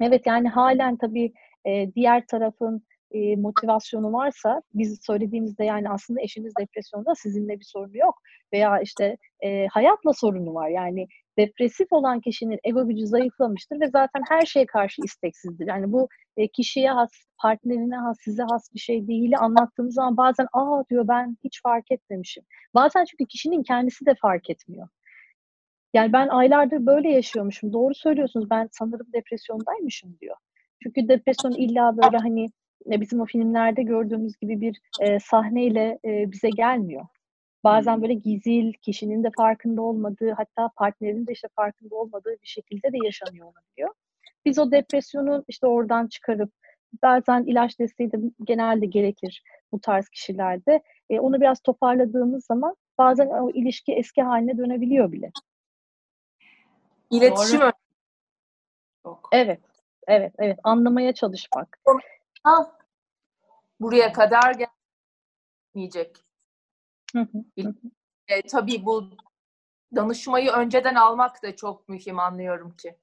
evet yani halen tabii e, diğer tarafın e, motivasyonu varsa biz söylediğimizde yani aslında eşiniz depresyonda sizinle bir sorunu yok veya işte e, hayatla sorunu var yani depresif olan kişinin ego gücü zayıflamıştır ve zaten her şeye karşı isteksizdir. Yani bu e, kişiye has, partnerine has, size has bir şey değil anlattığımız zaman bazen aa diyor ben hiç fark etmemişim. Bazen çünkü kişinin kendisi de fark etmiyor. Yani ben aylardır böyle yaşıyormuşum. Doğru söylüyorsunuz. Ben sanırım depresyondaymışım diyor. Çünkü depresyon illa böyle hani e, bizim o filmlerde gördüğümüz gibi bir e, sahneyle e, bize gelmiyor. Bazen böyle gizil, kişinin de farkında olmadığı, hatta partnerin de işte farkında olmadığı bir şekilde de yaşanıyor olabiliyor. Biz o depresyonu işte oradan çıkarıp bazen ilaç desteği de genelde gerekir bu tarz kişilerde. E, onu biraz toparladığımız zaman bazen o ilişki eski haline dönebiliyor bile. İletişim Doğru. Evet, evet, evet. Anlamaya çalışmak. Ha, buraya kadar gelmeyecek. E, tabii bu danışmayı önceden almak da çok mühim anlıyorum ki.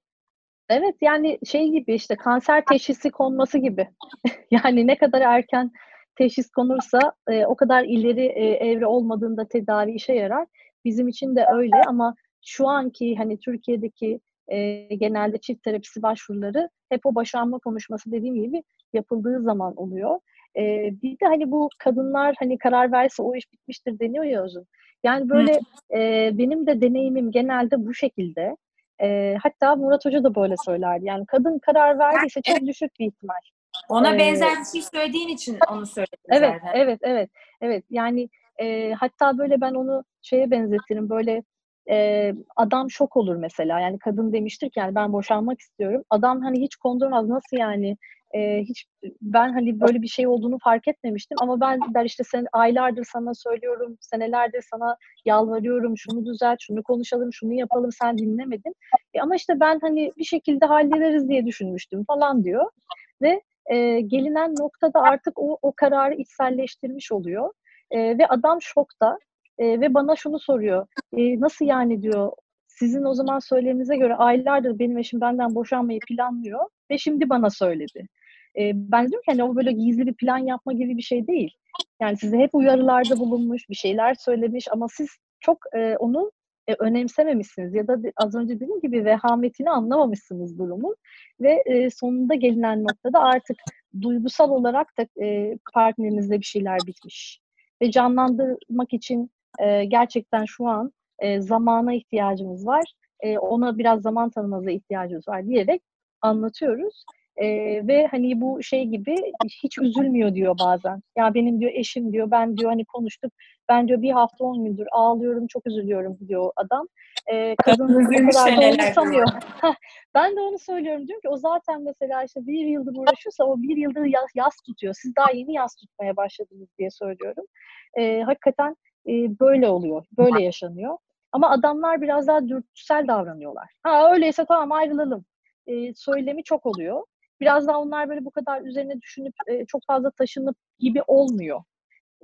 Evet yani şey gibi işte kanser teşhisi konması gibi. [laughs] yani ne kadar erken teşhis konursa e, o kadar ileri e, evre olmadığında tedavi işe yarar. Bizim için de öyle ama şu anki hani Türkiye'deki e, genelde çift terapisi başvuruları hep o boşanma konuşması dediğim gibi yapıldığı zaman oluyor. E, bir de hani bu kadınlar hani karar verse o iş bitmiştir deniyor ya Özün. Yani böyle e, benim de deneyimim genelde bu şekilde. E, hatta Murat Hoca da böyle söylerdi. Yani kadın karar verdiyse çok düşük bir ihtimal. Ona ee, benzer bir şey söylediğin için onu söyledim evet, zaten. Evet, evet, evet. Yani e, hatta böyle ben onu şeye benzetirim. Böyle e, adam şok olur mesela. Yani kadın demiştir ki yani ben boşanmak istiyorum. Adam hani hiç kondurmaz. Nasıl yani? E, hiç ben hani böyle bir şey olduğunu fark etmemiştim ama ben der işte sen aylardır sana söylüyorum, senelerdir sana yalvarıyorum, şunu düzelt, şunu konuşalım, şunu yapalım, sen dinlemedin. E, ama işte ben hani bir şekilde hallederiz diye düşünmüştüm falan diyor. Ve e, gelinen noktada artık o, o kararı içselleştirmiş oluyor. E, ve adam şokta e, ve bana şunu soruyor. E, nasıl yani diyor sizin o zaman söyleminize göre aylardır benim eşim benden boşanmayı planlıyor ve şimdi bana söyledi. E, ben diyorum ki hani o böyle gizli bir plan yapma gibi bir şey değil. Yani size hep uyarılarda bulunmuş, bir şeyler söylemiş ama siz çok e, onu e, önemsememişsiniz ya da az önce dediğim gibi vehametini anlamamışsınız durumun ve e, sonunda gelinen noktada artık duygusal olarak da e, partnerinizde bir şeyler bitmiş ve canlandırmak için e, gerçekten şu an e, zamana ihtiyacımız var. E, ona biraz zaman tanımanıza ihtiyacımız var diyerek anlatıyoruz. E, ve hani bu şey gibi hiç üzülmüyor diyor bazen. Ya benim diyor eşim diyor ben diyor hani konuştuk. Ben diyor bir hafta on gündür ağlıyorum çok üzülüyorum diyor adam. E, kadın o kadar da umursamıyor. ben de onu söylüyorum diyorum ki o zaten mesela işte bir yıldır uğraşıyorsa o bir yıldır yaz, yaz tutuyor. Siz daha yeni yaz tutmaya başladınız diye söylüyorum. E, hakikaten e, böyle oluyor. Böyle yaşanıyor. Ama adamlar biraz daha dürtüsel davranıyorlar. Ha öyleyse tamam ayrılalım. E, söylemi çok oluyor. Biraz daha onlar böyle bu kadar üzerine düşünüp e, çok fazla taşınıp gibi olmuyor.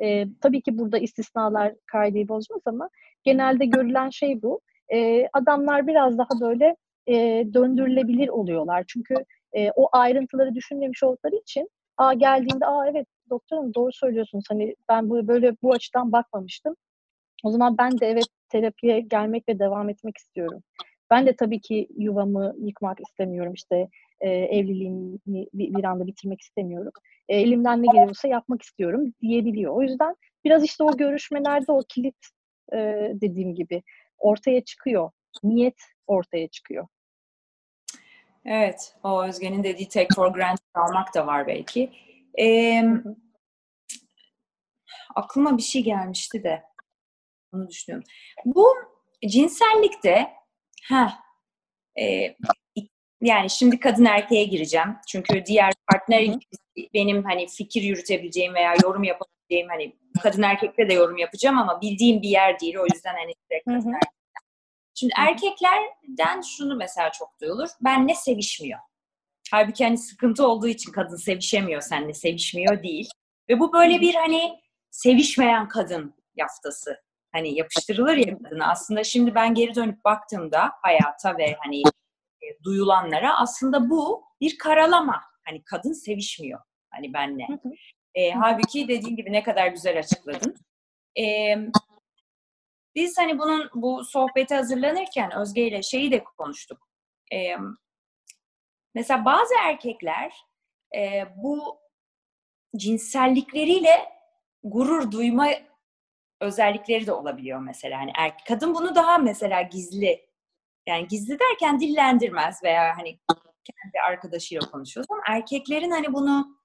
E, tabii ki burada istisnalar kaideyi bozmaz ama genelde görülen şey bu. E, adamlar biraz daha böyle e, döndürülebilir oluyorlar. Çünkü e, o ayrıntıları düşünmemiş oldukları için aa geldiğinde aa evet doktorum doğru söylüyorsunuz. Hani ben bu böyle bu açıdan bakmamıştım. O zaman ben de evet terapiye gelmek ve devam etmek istiyorum. Ben de tabii ki yuvamı yıkmak istemiyorum. İşte e, evliliğimi bir, bir anda bitirmek istemiyorum. E, elimden ne geliyorsa yapmak istiyorum diyebiliyor. O yüzden biraz işte o görüşmelerde o kilit e, dediğim gibi ortaya çıkıyor. Niyet ortaya çıkıyor. Evet, o Özge'nin dediği take for granted almak da var belki. Ee, aklıma bir şey gelmişti de onu düşünüyorum. Bu cinsellikte ha e, yani şimdi kadın erkeğe gireceğim. Çünkü diğer partner benim hani fikir yürütebileceğim veya yorum yapabileceğim hani kadın erkekte de yorum yapacağım ama bildiğim bir yer değil. O yüzden hani direkt kadın Şimdi erkeklerden şunu mesela çok duyulur. Benle sevişmiyor. Halbuki hani sıkıntı olduğu için kadın sevişemiyor seninle, sevişmiyor değil. Ve bu böyle bir hani sevişmeyen kadın yaftası. Hani yapıştırılır ya kadına. Aslında şimdi ben geri dönüp baktığımda hayata ve hani e, duyulanlara aslında bu bir karalama. Hani kadın sevişmiyor hani benle. E, halbuki dediğin gibi ne kadar güzel açıkladın. E, biz hani bunun bu sohbeti hazırlanırken Özge ile şeyi de konuştuk. E, mesela bazı erkekler e, bu cinsellikleriyle gurur duyma özellikleri de olabiliyor mesela. Hani er, kadın bunu daha mesela gizli yani gizli derken dillendirmez veya hani kendi arkadaşıyla konuşuyoruz ama erkeklerin hani bunu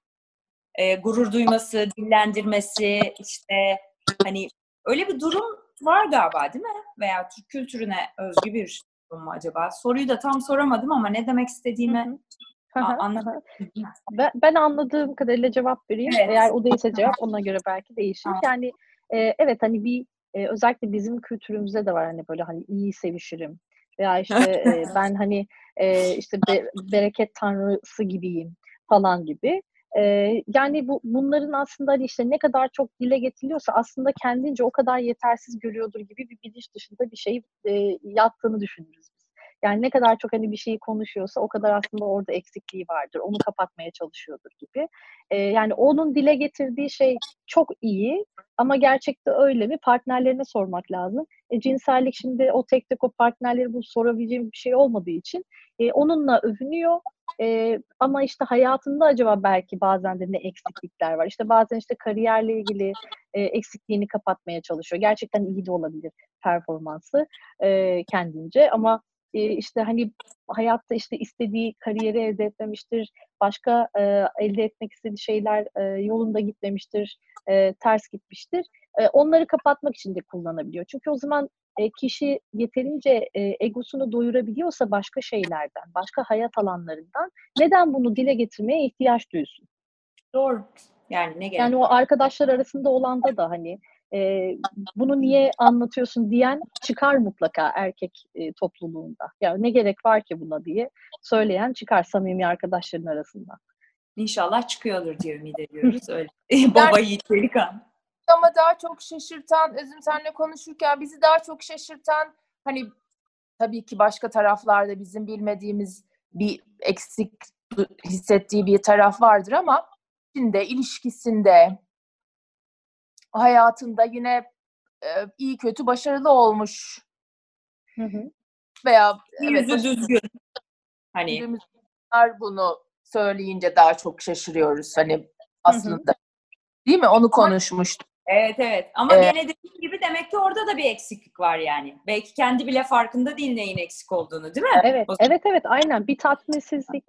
e, gurur duyması, dillendirmesi işte hani öyle bir durum var galiba değil mi? Veya Türk kültürüne özgü bir durum mu acaba? Soruyu da tam soramadım ama ne demek istediğimi anlamadım. Ben, ben anladığım kadarıyla cevap vereyim. Evet. Eğer o değilse cevap ona göre belki değişir. Yani e, evet hani bir e, özellikle bizim kültürümüzde de var hani böyle hani iyi sevişirim veya işte [laughs] e, ben hani e, işte be, bereket tanrısı gibiyim falan gibi. E, yani bu bunların aslında hani işte ne kadar çok dile getiriliyorsa aslında kendince o kadar yetersiz görüyordur gibi bir bilinç dışında bir şey e, yattığını düşünürüz. Yani ne kadar çok hani bir şeyi konuşuyorsa o kadar aslında orada eksikliği vardır. Onu kapatmaya çalışıyordur gibi. E, yani onun dile getirdiği şey çok iyi ama gerçekte öyle mi? Partnerlerine sormak lazım. E, cinsellik şimdi o tek tek o partnerleri bu sorabileceğim bir şey olmadığı için e, onunla övünüyor. E, ama işte hayatında acaba belki bazen de ne eksiklikler var. İşte bazen işte kariyerle ilgili e, eksikliğini kapatmaya çalışıyor. Gerçekten iyi de olabilir performansı e, kendince ama işte hani hayatta işte istediği kariyeri elde etmemiştir, başka e, elde etmek istediği şeyler e, yolunda gitmemiştir, e, ters gitmiştir. E, onları kapatmak için de kullanabiliyor. Çünkü o zaman e, kişi yeterince e, egosunu doyurabiliyorsa başka şeylerden, başka hayat alanlarından neden bunu dile getirmeye ihtiyaç duysun? Doğru. Yani ne gerek? Yani o arkadaşlar arasında olanda da hani e, bunu niye anlatıyorsun diyen çıkar mutlaka erkek e, topluluğunda. Yani ne gerek var ki buna diye söyleyen çıkar samimi arkadaşların arasında. İnşallah çıkıyordur diye ümit ediyoruz. [laughs] Öyle. [laughs] Baba yiğit delikan. Ama daha çok şaşırtan, Özüm senle konuşurken bizi daha çok şaşırtan hani tabii ki başka taraflarda bizim bilmediğimiz bir eksik hissettiği bir taraf vardır ama içinde, ilişkisinde, hayatında yine e, iyi kötü başarılı olmuş. Hı hı. Veya Yüzü evet, düzgün. Hani bunu söyleyince daha çok şaşırıyoruz. Hani aslında hı hı. değil mi? Onu konuşmuştuk. Evet evet ama ee, gene dediğim gibi demek ki orada da bir eksiklik var yani. Belki kendi bile farkında değil neyin eksik olduğunu değil mi? Evet evet evet aynen bir tatminsizlik,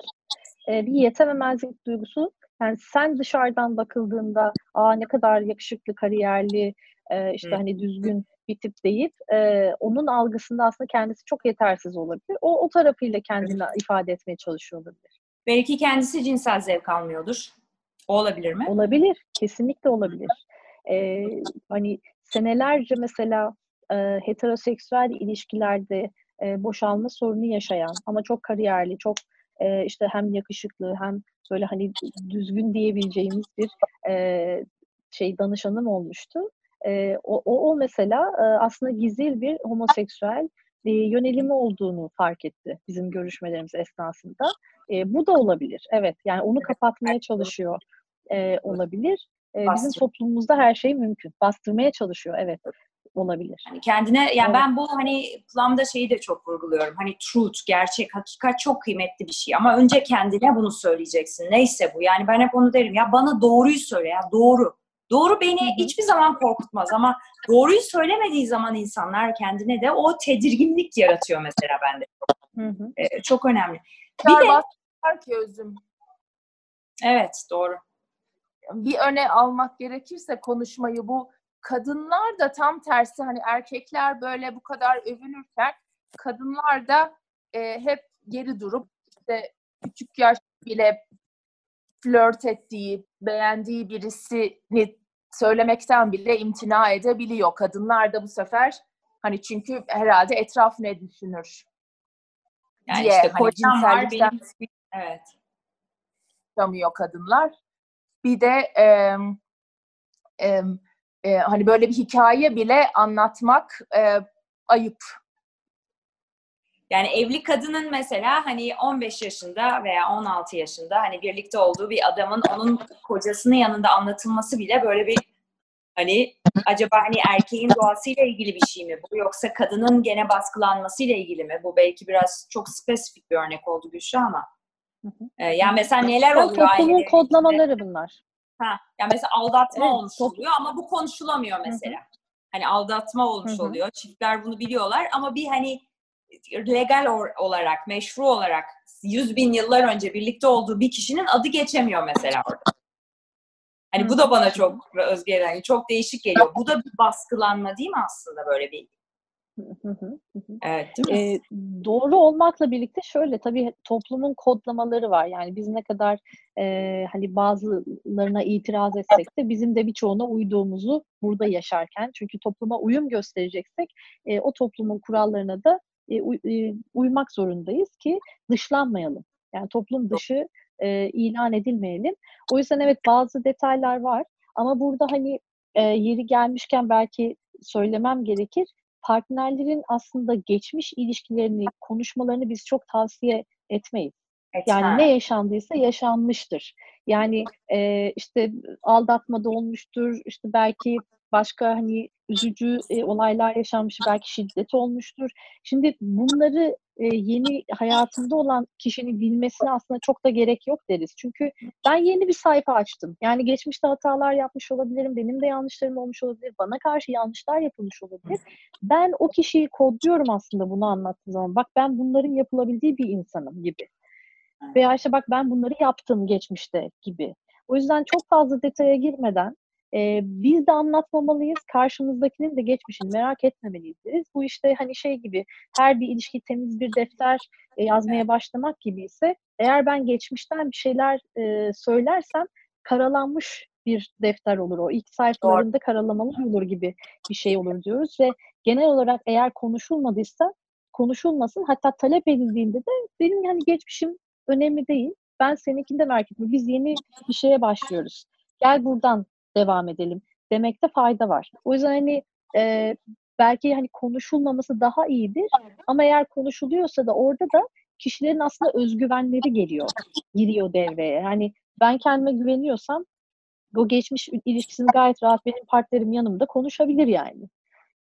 bir yetememezlik duygusu yani sen dışarıdan bakıldığında aa ne kadar yakışıklı, kariyerli, e, işte Hı. hani düzgün bir tip deyip e, onun algısında aslında kendisi çok yetersiz olabilir. O o tarafıyla kendini evet. ifade etmeye çalışıyor olabilir. Belki kendisi cinsel zevk almıyordur. O olabilir mi? Olabilir. Kesinlikle olabilir. Ee, [laughs] hani senelerce mesela e, heteroseksüel ilişkilerde e, boşalma sorunu yaşayan ama çok kariyerli, çok e, işte hem yakışıklı hem böyle hani düzgün diyebileceğimiz bir e, şey danışanım olmuştu. E, o, o, o mesela e, aslında gizli bir homoseksüel e, yönelimi olduğunu fark etti bizim görüşmelerimiz esnasında. E, bu da olabilir. Evet yani onu kapatmaya çalışıyor e, olabilir. E, bizim toplumumuzda her şey mümkün. Bastırmaya çalışıyor evet olabilir. Hani kendine yani evet. ben bu hani Plum'da şeyi de çok vurguluyorum. Hani truth, gerçek, hakikat çok kıymetli bir şey ama önce kendine bunu söyleyeceksin. Neyse bu. Yani ben hep onu derim ya bana doğruyu söyle ya doğru. Doğru beni Hı-hı. hiçbir zaman korkutmaz ama doğruyu söylemediği zaman insanlar kendine de o tedirginlik yaratıyor mesela bende. Hı Ee, çok önemli. Bir de ki özüm. Evet, doğru. Bir öne almak gerekirse konuşmayı bu kadınlar da tam tersi hani erkekler böyle bu kadar övünürken kadınlar da e, hep geri durup işte küçük yaş bile flört ettiği, beğendiği birisini söylemekten bile imtina edebiliyor. Kadınlar da bu sefer hani çünkü herhalde etraf ne düşünür yani diye işte kocam var benim evet kadınlar. Bir de e, e, e, hani böyle bir hikaye bile anlatmak e, ayıp. Yani evli kadının mesela hani 15 yaşında veya 16 yaşında hani birlikte olduğu bir adamın onun kocasının yanında anlatılması bile böyle bir hani acaba hani erkeğin doğasıyla ilgili bir şey mi bu yoksa kadının gene baskılanmasıyla ilgili mi? Bu belki biraz çok spesifik bir örnek oldu Gülşah ama. Ee, yani mesela neler oluyor? Toplumun kodlamaları bunlar. Ha, yani mesela aldatma evet, olmuş çok... oluyor ama bu konuşulamıyor mesela. Hı-hı. Hani aldatma olmuş Hı-hı. oluyor. Çiftler bunu biliyorlar ama bir hani legal olarak, meşru olarak yüz bin yıllar önce birlikte olduğu bir kişinin adı geçemiyor mesela orada. Hani Hı-hı. bu da bana çok özgür, çok değişik geliyor. Bu da bir baskılanma değil mi aslında böyle bir Evet, değil mi? E, doğru olmakla birlikte şöyle tabii toplumun kodlamaları var. Yani biz ne kadar e, hani bazılarına itiraz etsek de bizim de birçoğuna uyduğumuzu burada yaşarken çünkü topluma uyum göstereceksek e, o toplumun kurallarına da e, uy, e, uymak zorundayız ki dışlanmayalım. Yani toplum dışı e, ilan edilmeyelim. O yüzden evet bazı detaylar var ama burada hani e, yeri gelmişken belki söylemem gerekir. Partnerlerin aslında geçmiş ilişkilerini, konuşmalarını biz çok tavsiye etmeyiz. Yani ne yaşandıysa yaşanmıştır. Yani e, işte aldatma da olmuştur, işte belki başka hani üzücü e, olaylar yaşanmış, belki şiddet olmuştur. Şimdi bunları e, yeni hayatında olan kişinin bilmesine aslında çok da gerek yok deriz. Çünkü ben yeni bir sayfa açtım. Yani geçmişte hatalar yapmış olabilirim, benim de yanlışlarım olmuş olabilir, bana karşı yanlışlar yapılmış olabilir. Ben o kişiyi kodluyorum aslında bunu anlattığım zaman. Bak ben bunların yapılabildiği bir insanım gibi. Veya işte bak ben bunları yaptım geçmişte gibi. O yüzden çok fazla detaya girmeden e, biz de anlatmamalıyız, karşımızdakinin de geçmişini merak etmemeliyiz deriz. Bu işte hani şey gibi her bir ilişki temiz bir defter e, yazmaya başlamak gibi ise eğer ben geçmişten bir şeyler e, söylersem karalanmış bir defter olur o. İlk sayfalarında karalamalı olur gibi bir şey olur diyoruz ve genel olarak eğer konuşulmadıysa konuşulmasın. Hatta talep edildiğinde de benim yani geçmişim önemli değil. Ben seninkini de merak etmiyorum. Biz yeni bir şeye başlıyoruz. Gel buradan devam edelim demekte fayda var. O yüzden hani e, belki hani konuşulmaması daha iyidir ama eğer konuşuluyorsa da orada da kişilerin aslında özgüvenleri geliyor, giriyor devreye. Hani ben kendime güveniyorsam o geçmiş ilişkisini gayet rahat benim partnerim yanımda konuşabilir yani.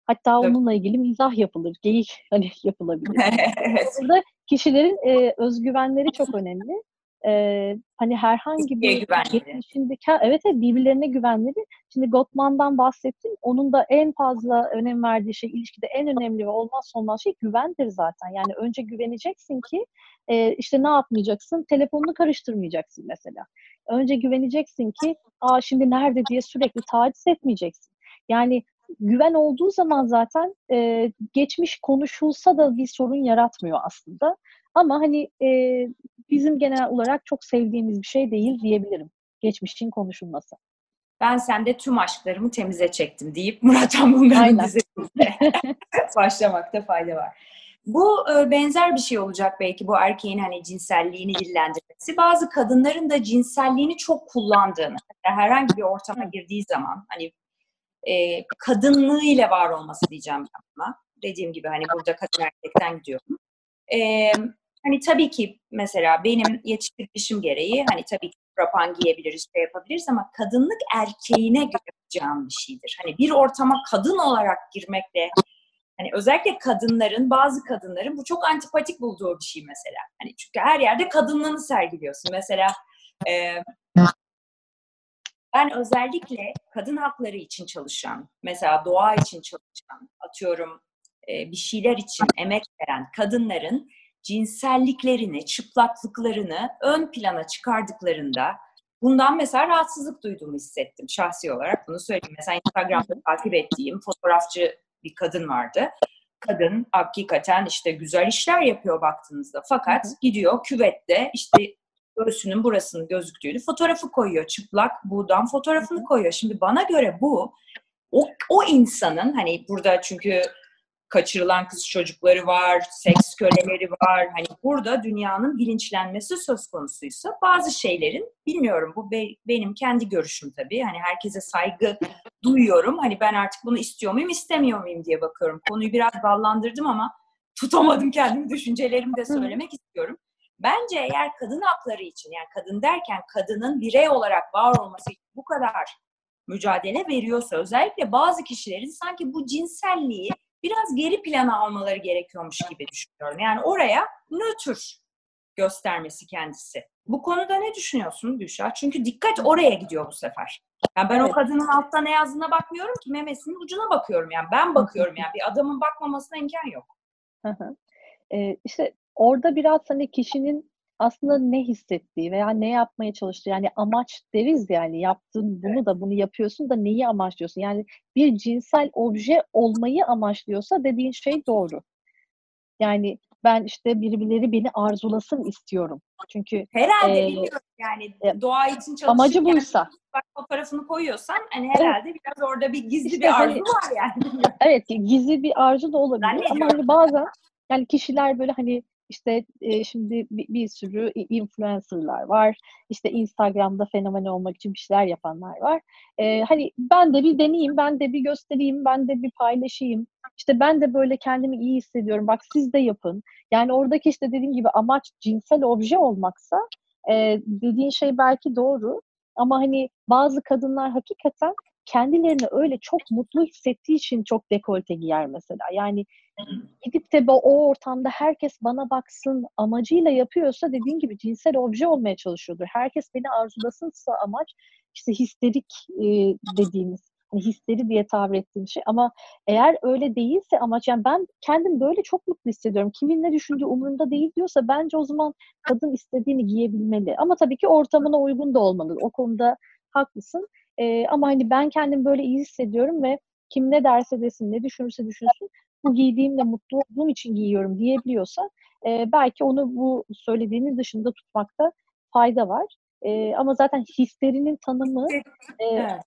Hatta onunla ilgili mizah yapılır, geyik hani yapılabilir. [laughs] evet. Burada kişilerin e, özgüvenleri çok önemli e, hani herhangi bir geçmişindeki evet evet birbirlerine güvenleri. Şimdi Gottman'dan bahsettim. Onun da en fazla önem verdiği şey ilişkide en önemli ve olmazsa olmaz şey güvendir zaten. Yani önce güveneceksin ki e, işte ne yapmayacaksın? Telefonunu karıştırmayacaksın mesela. Önce güveneceksin ki aa şimdi nerede diye sürekli taciz etmeyeceksin. Yani güven olduğu zaman zaten e, geçmiş konuşulsa da bir sorun yaratmıyor aslında. Ama hani e, bizim genel olarak çok sevdiğimiz bir şey değil diyebilirim. Geçmişin konuşulması. Ben sende tüm aşklarımı temize çektim deyip Murat Anbungar'ın dizisinde [laughs] başlamakta fayda var. Bu e, benzer bir şey olacak belki bu erkeğin hani cinselliğini dillendirmesi. Bazı kadınların da cinselliğini çok kullandığını, herhangi bir ortama girdiği zaman hani e, kadınlığıyla var olması diyeceğim ben buna. Dediğim gibi hani burada kadın erkekten gidiyorum. E, Hani tabii ki mesela benim yetiştirilişim gereği hani tabii ki rapan giyebiliriz, şey yapabiliriz ama kadınlık erkeğine göre bir şeydir. Hani bir ortama kadın olarak girmekle hani özellikle kadınların, bazı kadınların bu çok antipatik bulduğu bir şey mesela. Hani çünkü her yerde kadınlığını sergiliyorsun. Mesela e, ben özellikle kadın hakları için çalışan, mesela doğa için çalışan, atıyorum e, bir şeyler için emek veren kadınların cinselliklerini, çıplaklıklarını ön plana çıkardıklarında bundan mesela rahatsızlık duyduğumu hissettim şahsi olarak. Bunu söyleyeyim. Mesela Instagram'da takip ettiğim fotoğrafçı bir kadın vardı. Kadın hakikaten işte güzel işler yapıyor baktığınızda. Fakat gidiyor küvette işte göğsünün burasının gözüktüğünü fotoğrafı koyuyor. Çıplak buğdan fotoğrafını koyuyor. Şimdi bana göre bu o, o insanın hani burada çünkü kaçırılan kız çocukları var, seks köleleri var. Hani burada dünyanın bilinçlenmesi söz konusuysa bazı şeylerin bilmiyorum bu be, benim kendi görüşüm tabii. Hani herkese saygı duyuyorum. Hani ben artık bunu istiyor muyum, istemiyor muyum diye bakıyorum. Konuyu biraz dallandırdım ama tutamadım kendimi düşüncelerimi de söylemek istiyorum. Bence eğer kadın hakları için yani kadın derken kadının birey olarak var olması için bu kadar mücadele veriyorsa özellikle bazı kişilerin sanki bu cinselliği biraz geri plana almaları gerekiyormuş gibi düşünüyorum. Yani oraya nötr göstermesi kendisi. Bu konuda ne düşünüyorsun Gülşah? Çünkü dikkat oraya gidiyor bu sefer. Yani ben evet. o kadının altta ne yazdığına bakmıyorum ki memesinin ucuna bakıyorum. Yani ben bakıyorum yani bir adamın bakmamasına imkan yok. Ee, işte orada biraz hani kişinin aslında ne hissettiği veya ne yapmaya çalıştığı yani amaç deriz yani yaptığın bunu evet. da bunu yapıyorsun da neyi amaçlıyorsun? Yani bir cinsel obje olmayı amaçlıyorsa dediğin şey doğru. Yani ben işte birileri beni arzulasın istiyorum. Çünkü herhalde e, biliyorum yani e, doğa için çalışırken amacı buysa. Bak fotoğrafını koyuyorsan hani herhalde evet. biraz orada bir gizli işte bir arzu hani, var yani. evet gizli bir arzu da olabilir ama hani bazen yani kişiler böyle hani işte e, şimdi bir, bir sürü influencerlar var. İşte Instagram'da fenomen olmak için bir şeyler yapanlar var. E, hani ben de bir deneyeyim, ben de bir göstereyim, ben de bir paylaşayım. İşte ben de böyle kendimi iyi hissediyorum. Bak siz de yapın. Yani oradaki işte dediğim gibi amaç cinsel obje olmaksa e, dediğin şey belki doğru. Ama hani bazı kadınlar hakikaten kendilerini öyle çok mutlu hissettiği için çok dekolte giyer mesela. Yani gidip de o ortamda herkes bana baksın amacıyla yapıyorsa dediğin gibi cinsel obje olmaya çalışıyordur. Herkes beni arzulasınsa amaç işte histerik e, dediğimiz hani histeri diye tabir ettiğim şey ama eğer öyle değilse amaç yani ben kendim böyle çok mutlu hissediyorum. Kimin ne düşündüğü umurumda değil diyorsa bence o zaman kadın istediğini giyebilmeli. Ama tabii ki ortamına uygun da olmalı. O konuda haklısın. E, ama hani ben kendim böyle iyi hissediyorum ve kim ne derse desin, ne düşünürse düşünsün bu giydiğimle mutlu olduğum için giyiyorum diyebiliyorsa e, belki onu bu söylediğinin dışında tutmakta fayda var. E, ama zaten histerinin tanımı e, evet.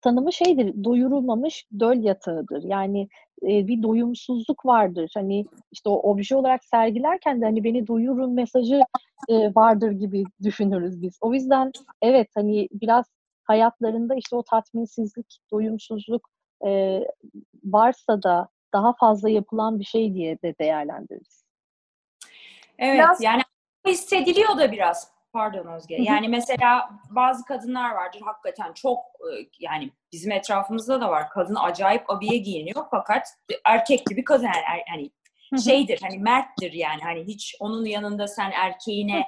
tanımı şeydir, doyurulmamış döl yatağıdır. Yani e, bir doyumsuzluk vardır. Hani işte o obje olarak sergilerken de hani beni doyurun mesajı e, vardır gibi düşünürüz biz. O yüzden evet hani biraz hayatlarında işte o tatminsizlik, doyumsuzluk e, varsa da daha fazla yapılan bir şey diye de değerlendiririz. Evet biraz... yani hissediliyor da biraz pardon Özge. Yani mesela bazı kadınlar vardır hakikaten çok yani bizim etrafımızda da var. Kadın acayip abiye giyiniyor fakat erkek gibi kadın yani, yani şeydir hani merttir yani hani hiç onun yanında sen erkeğine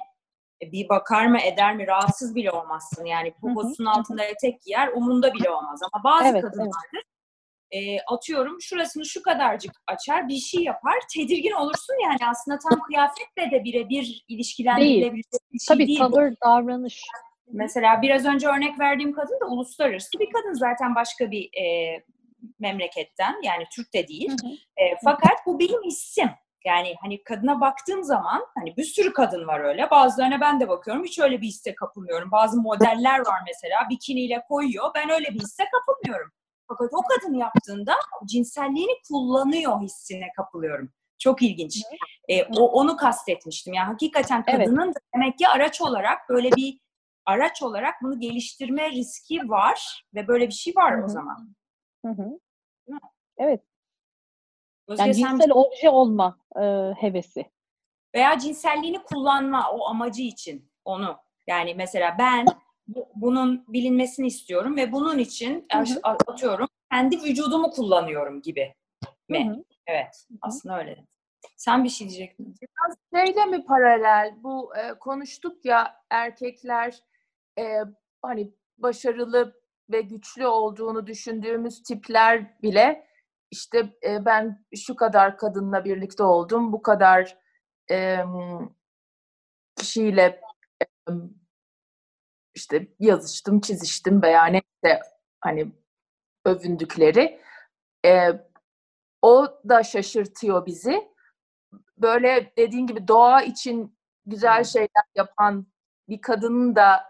bir bakar mı eder mi rahatsız bile olmazsın. Yani poposunun altında etek giyer umunda bile olmaz. Ama bazı evet, kadınlardır evet. E, atıyorum şurasını şu kadarcık açar bir şey yapar tedirgin olursun yani aslında tam kıyafetle de birebir ilişkilendirilebilecek bir şey Tabii, değil. Tabii tavır, davranış. Mesela biraz önce örnek verdiğim kadın da uluslararası bir kadın zaten başka bir e, memleketten yani Türk de değil. Hı hı. E, fakat bu benim hissim. Yani hani kadına baktığım zaman hani bir sürü kadın var öyle. Bazılarına ben de bakıyorum. Hiç öyle bir hisse kapılmıyorum. Bazı modeller var mesela bikiniyle koyuyor. Ben öyle bir hisse kapılmıyorum. Fakat o kadın yaptığında cinselliğini kullanıyor hissine kapılıyorum. Çok ilginç. E, o, onu kastetmiştim. Yani hakikaten kadının evet. demek ki araç olarak böyle bir araç olarak bunu geliştirme riski var ve böyle bir şey var Hı-hı. o zaman. Hı-hı. Evet. Özge, yani cinsel sen... obje olma e, hevesi. Veya cinselliğini kullanma o amacı için onu. Yani mesela ben bu, bunun bilinmesini istiyorum ve bunun için Hı-hı. atıyorum kendi vücudumu kullanıyorum gibi mi? Hı-hı. Evet, Hı-hı. aslında öyle. Sen bir şey diyecektin. Biraz şeyle mi paralel? Bu e, konuştuk ya erkekler e, hani başarılı ve güçlü olduğunu düşündüğümüz tipler bile işte e, ben şu kadar kadınla birlikte oldum, bu kadar e, kişiyle e, işte yazıştım, çiziştim veya neyse hani övündükleri. E, o da şaşırtıyor bizi. Böyle dediğin gibi doğa için güzel şeyler yapan bir kadının da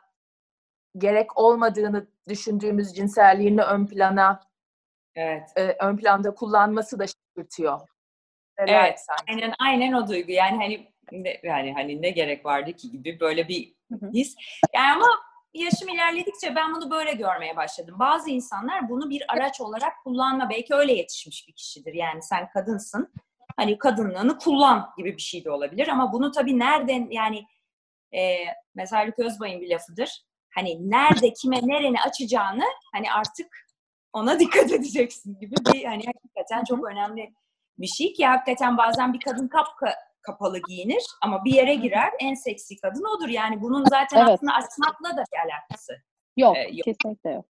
gerek olmadığını düşündüğümüz cinselliğini ön plana evet. e, ön planda kullanması da şaşırtıyor. Neler evet, sanki. aynen aynen o duygu. Yani hani ne, yani hani ne gerek vardı ki gibi böyle bir his. Yani ama yaşım ilerledikçe ben bunu böyle görmeye başladım. Bazı insanlar bunu bir araç olarak kullanma belki öyle yetişmiş bir kişidir. Yani sen kadınsın. Hani kadınlığını kullan gibi bir şey de olabilir ama bunu tabii nereden yani e, mesela Haluk Özbay'ın bir lafıdır. Hani nerede kime nereni açacağını hani artık ona dikkat [laughs] edeceksin gibi bir hani hakikaten çok önemli bir şey ki hakikaten bazen bir kadın kap kapalı giyinir ama bir yere girer en seksi kadın odur. Yani bunun zaten evet. aslında açmakla da bir alakası. Yok, ee, yok. kesinlikle yok.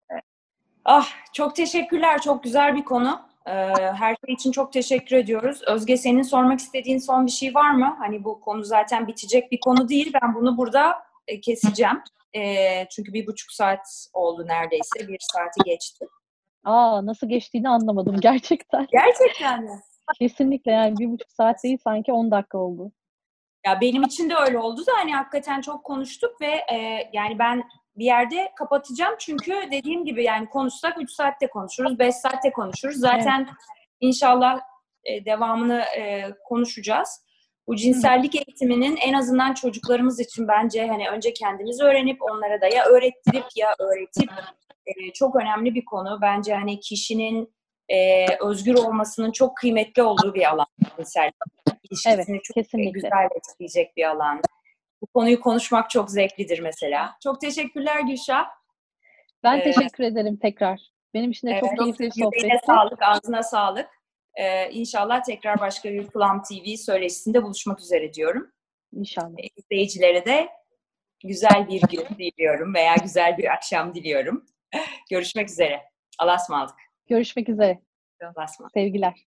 Ah çok teşekkürler. Çok güzel bir konu. Ee, her şey için çok teşekkür ediyoruz. Özge senin sormak istediğin son bir şey var mı? Hani bu konu zaten bitecek bir konu değil. Ben bunu burada e, keseceğim. E, çünkü bir buçuk saat oldu neredeyse. Bir saati geçti. Aa nasıl geçtiğini anlamadım gerçekten. Gerçekten mi? Kesinlikle yani bir buçuk saat değil sanki on dakika oldu. Ya benim için de öyle oldu da hani hakikaten çok konuştuk ve e, yani ben bir yerde kapatacağım çünkü dediğim gibi yani konuşsak 3 saatte konuşuruz, 5 saatte konuşuruz. Zaten evet. inşallah e, devamını e, konuşacağız. Bu cinsellik eğitiminin en azından çocuklarımız için bence hani önce kendimiz öğrenip onlara da ya öğrettirip ya öğretip e, çok önemli bir konu. Bence hani kişinin e, özgür olmasının çok kıymetli olduğu bir alan cinsellik. İlişkisini Evet, çok kesinlikle. güzel etkileyecek bir alan. Bu konuyu konuşmak çok zevklidir mesela. Çok teşekkürler Gülşah. Ben Evet. teşekkür ederim tekrar. Benim için de Evet, çok keyifli bir sohbetti. sağlık, ağzına sağlık. Ee, inşallah tekrar başka bir Plum TV söyleşisinde buluşmak üzere diyorum. İnşallah. Ee, İzleyicilere de güzel bir gün diliyorum veya güzel bir akşam diliyorum. [laughs] Görüşmek üzere. Allah'a ısmarladık. Görüşmek üzere. Sevgiler.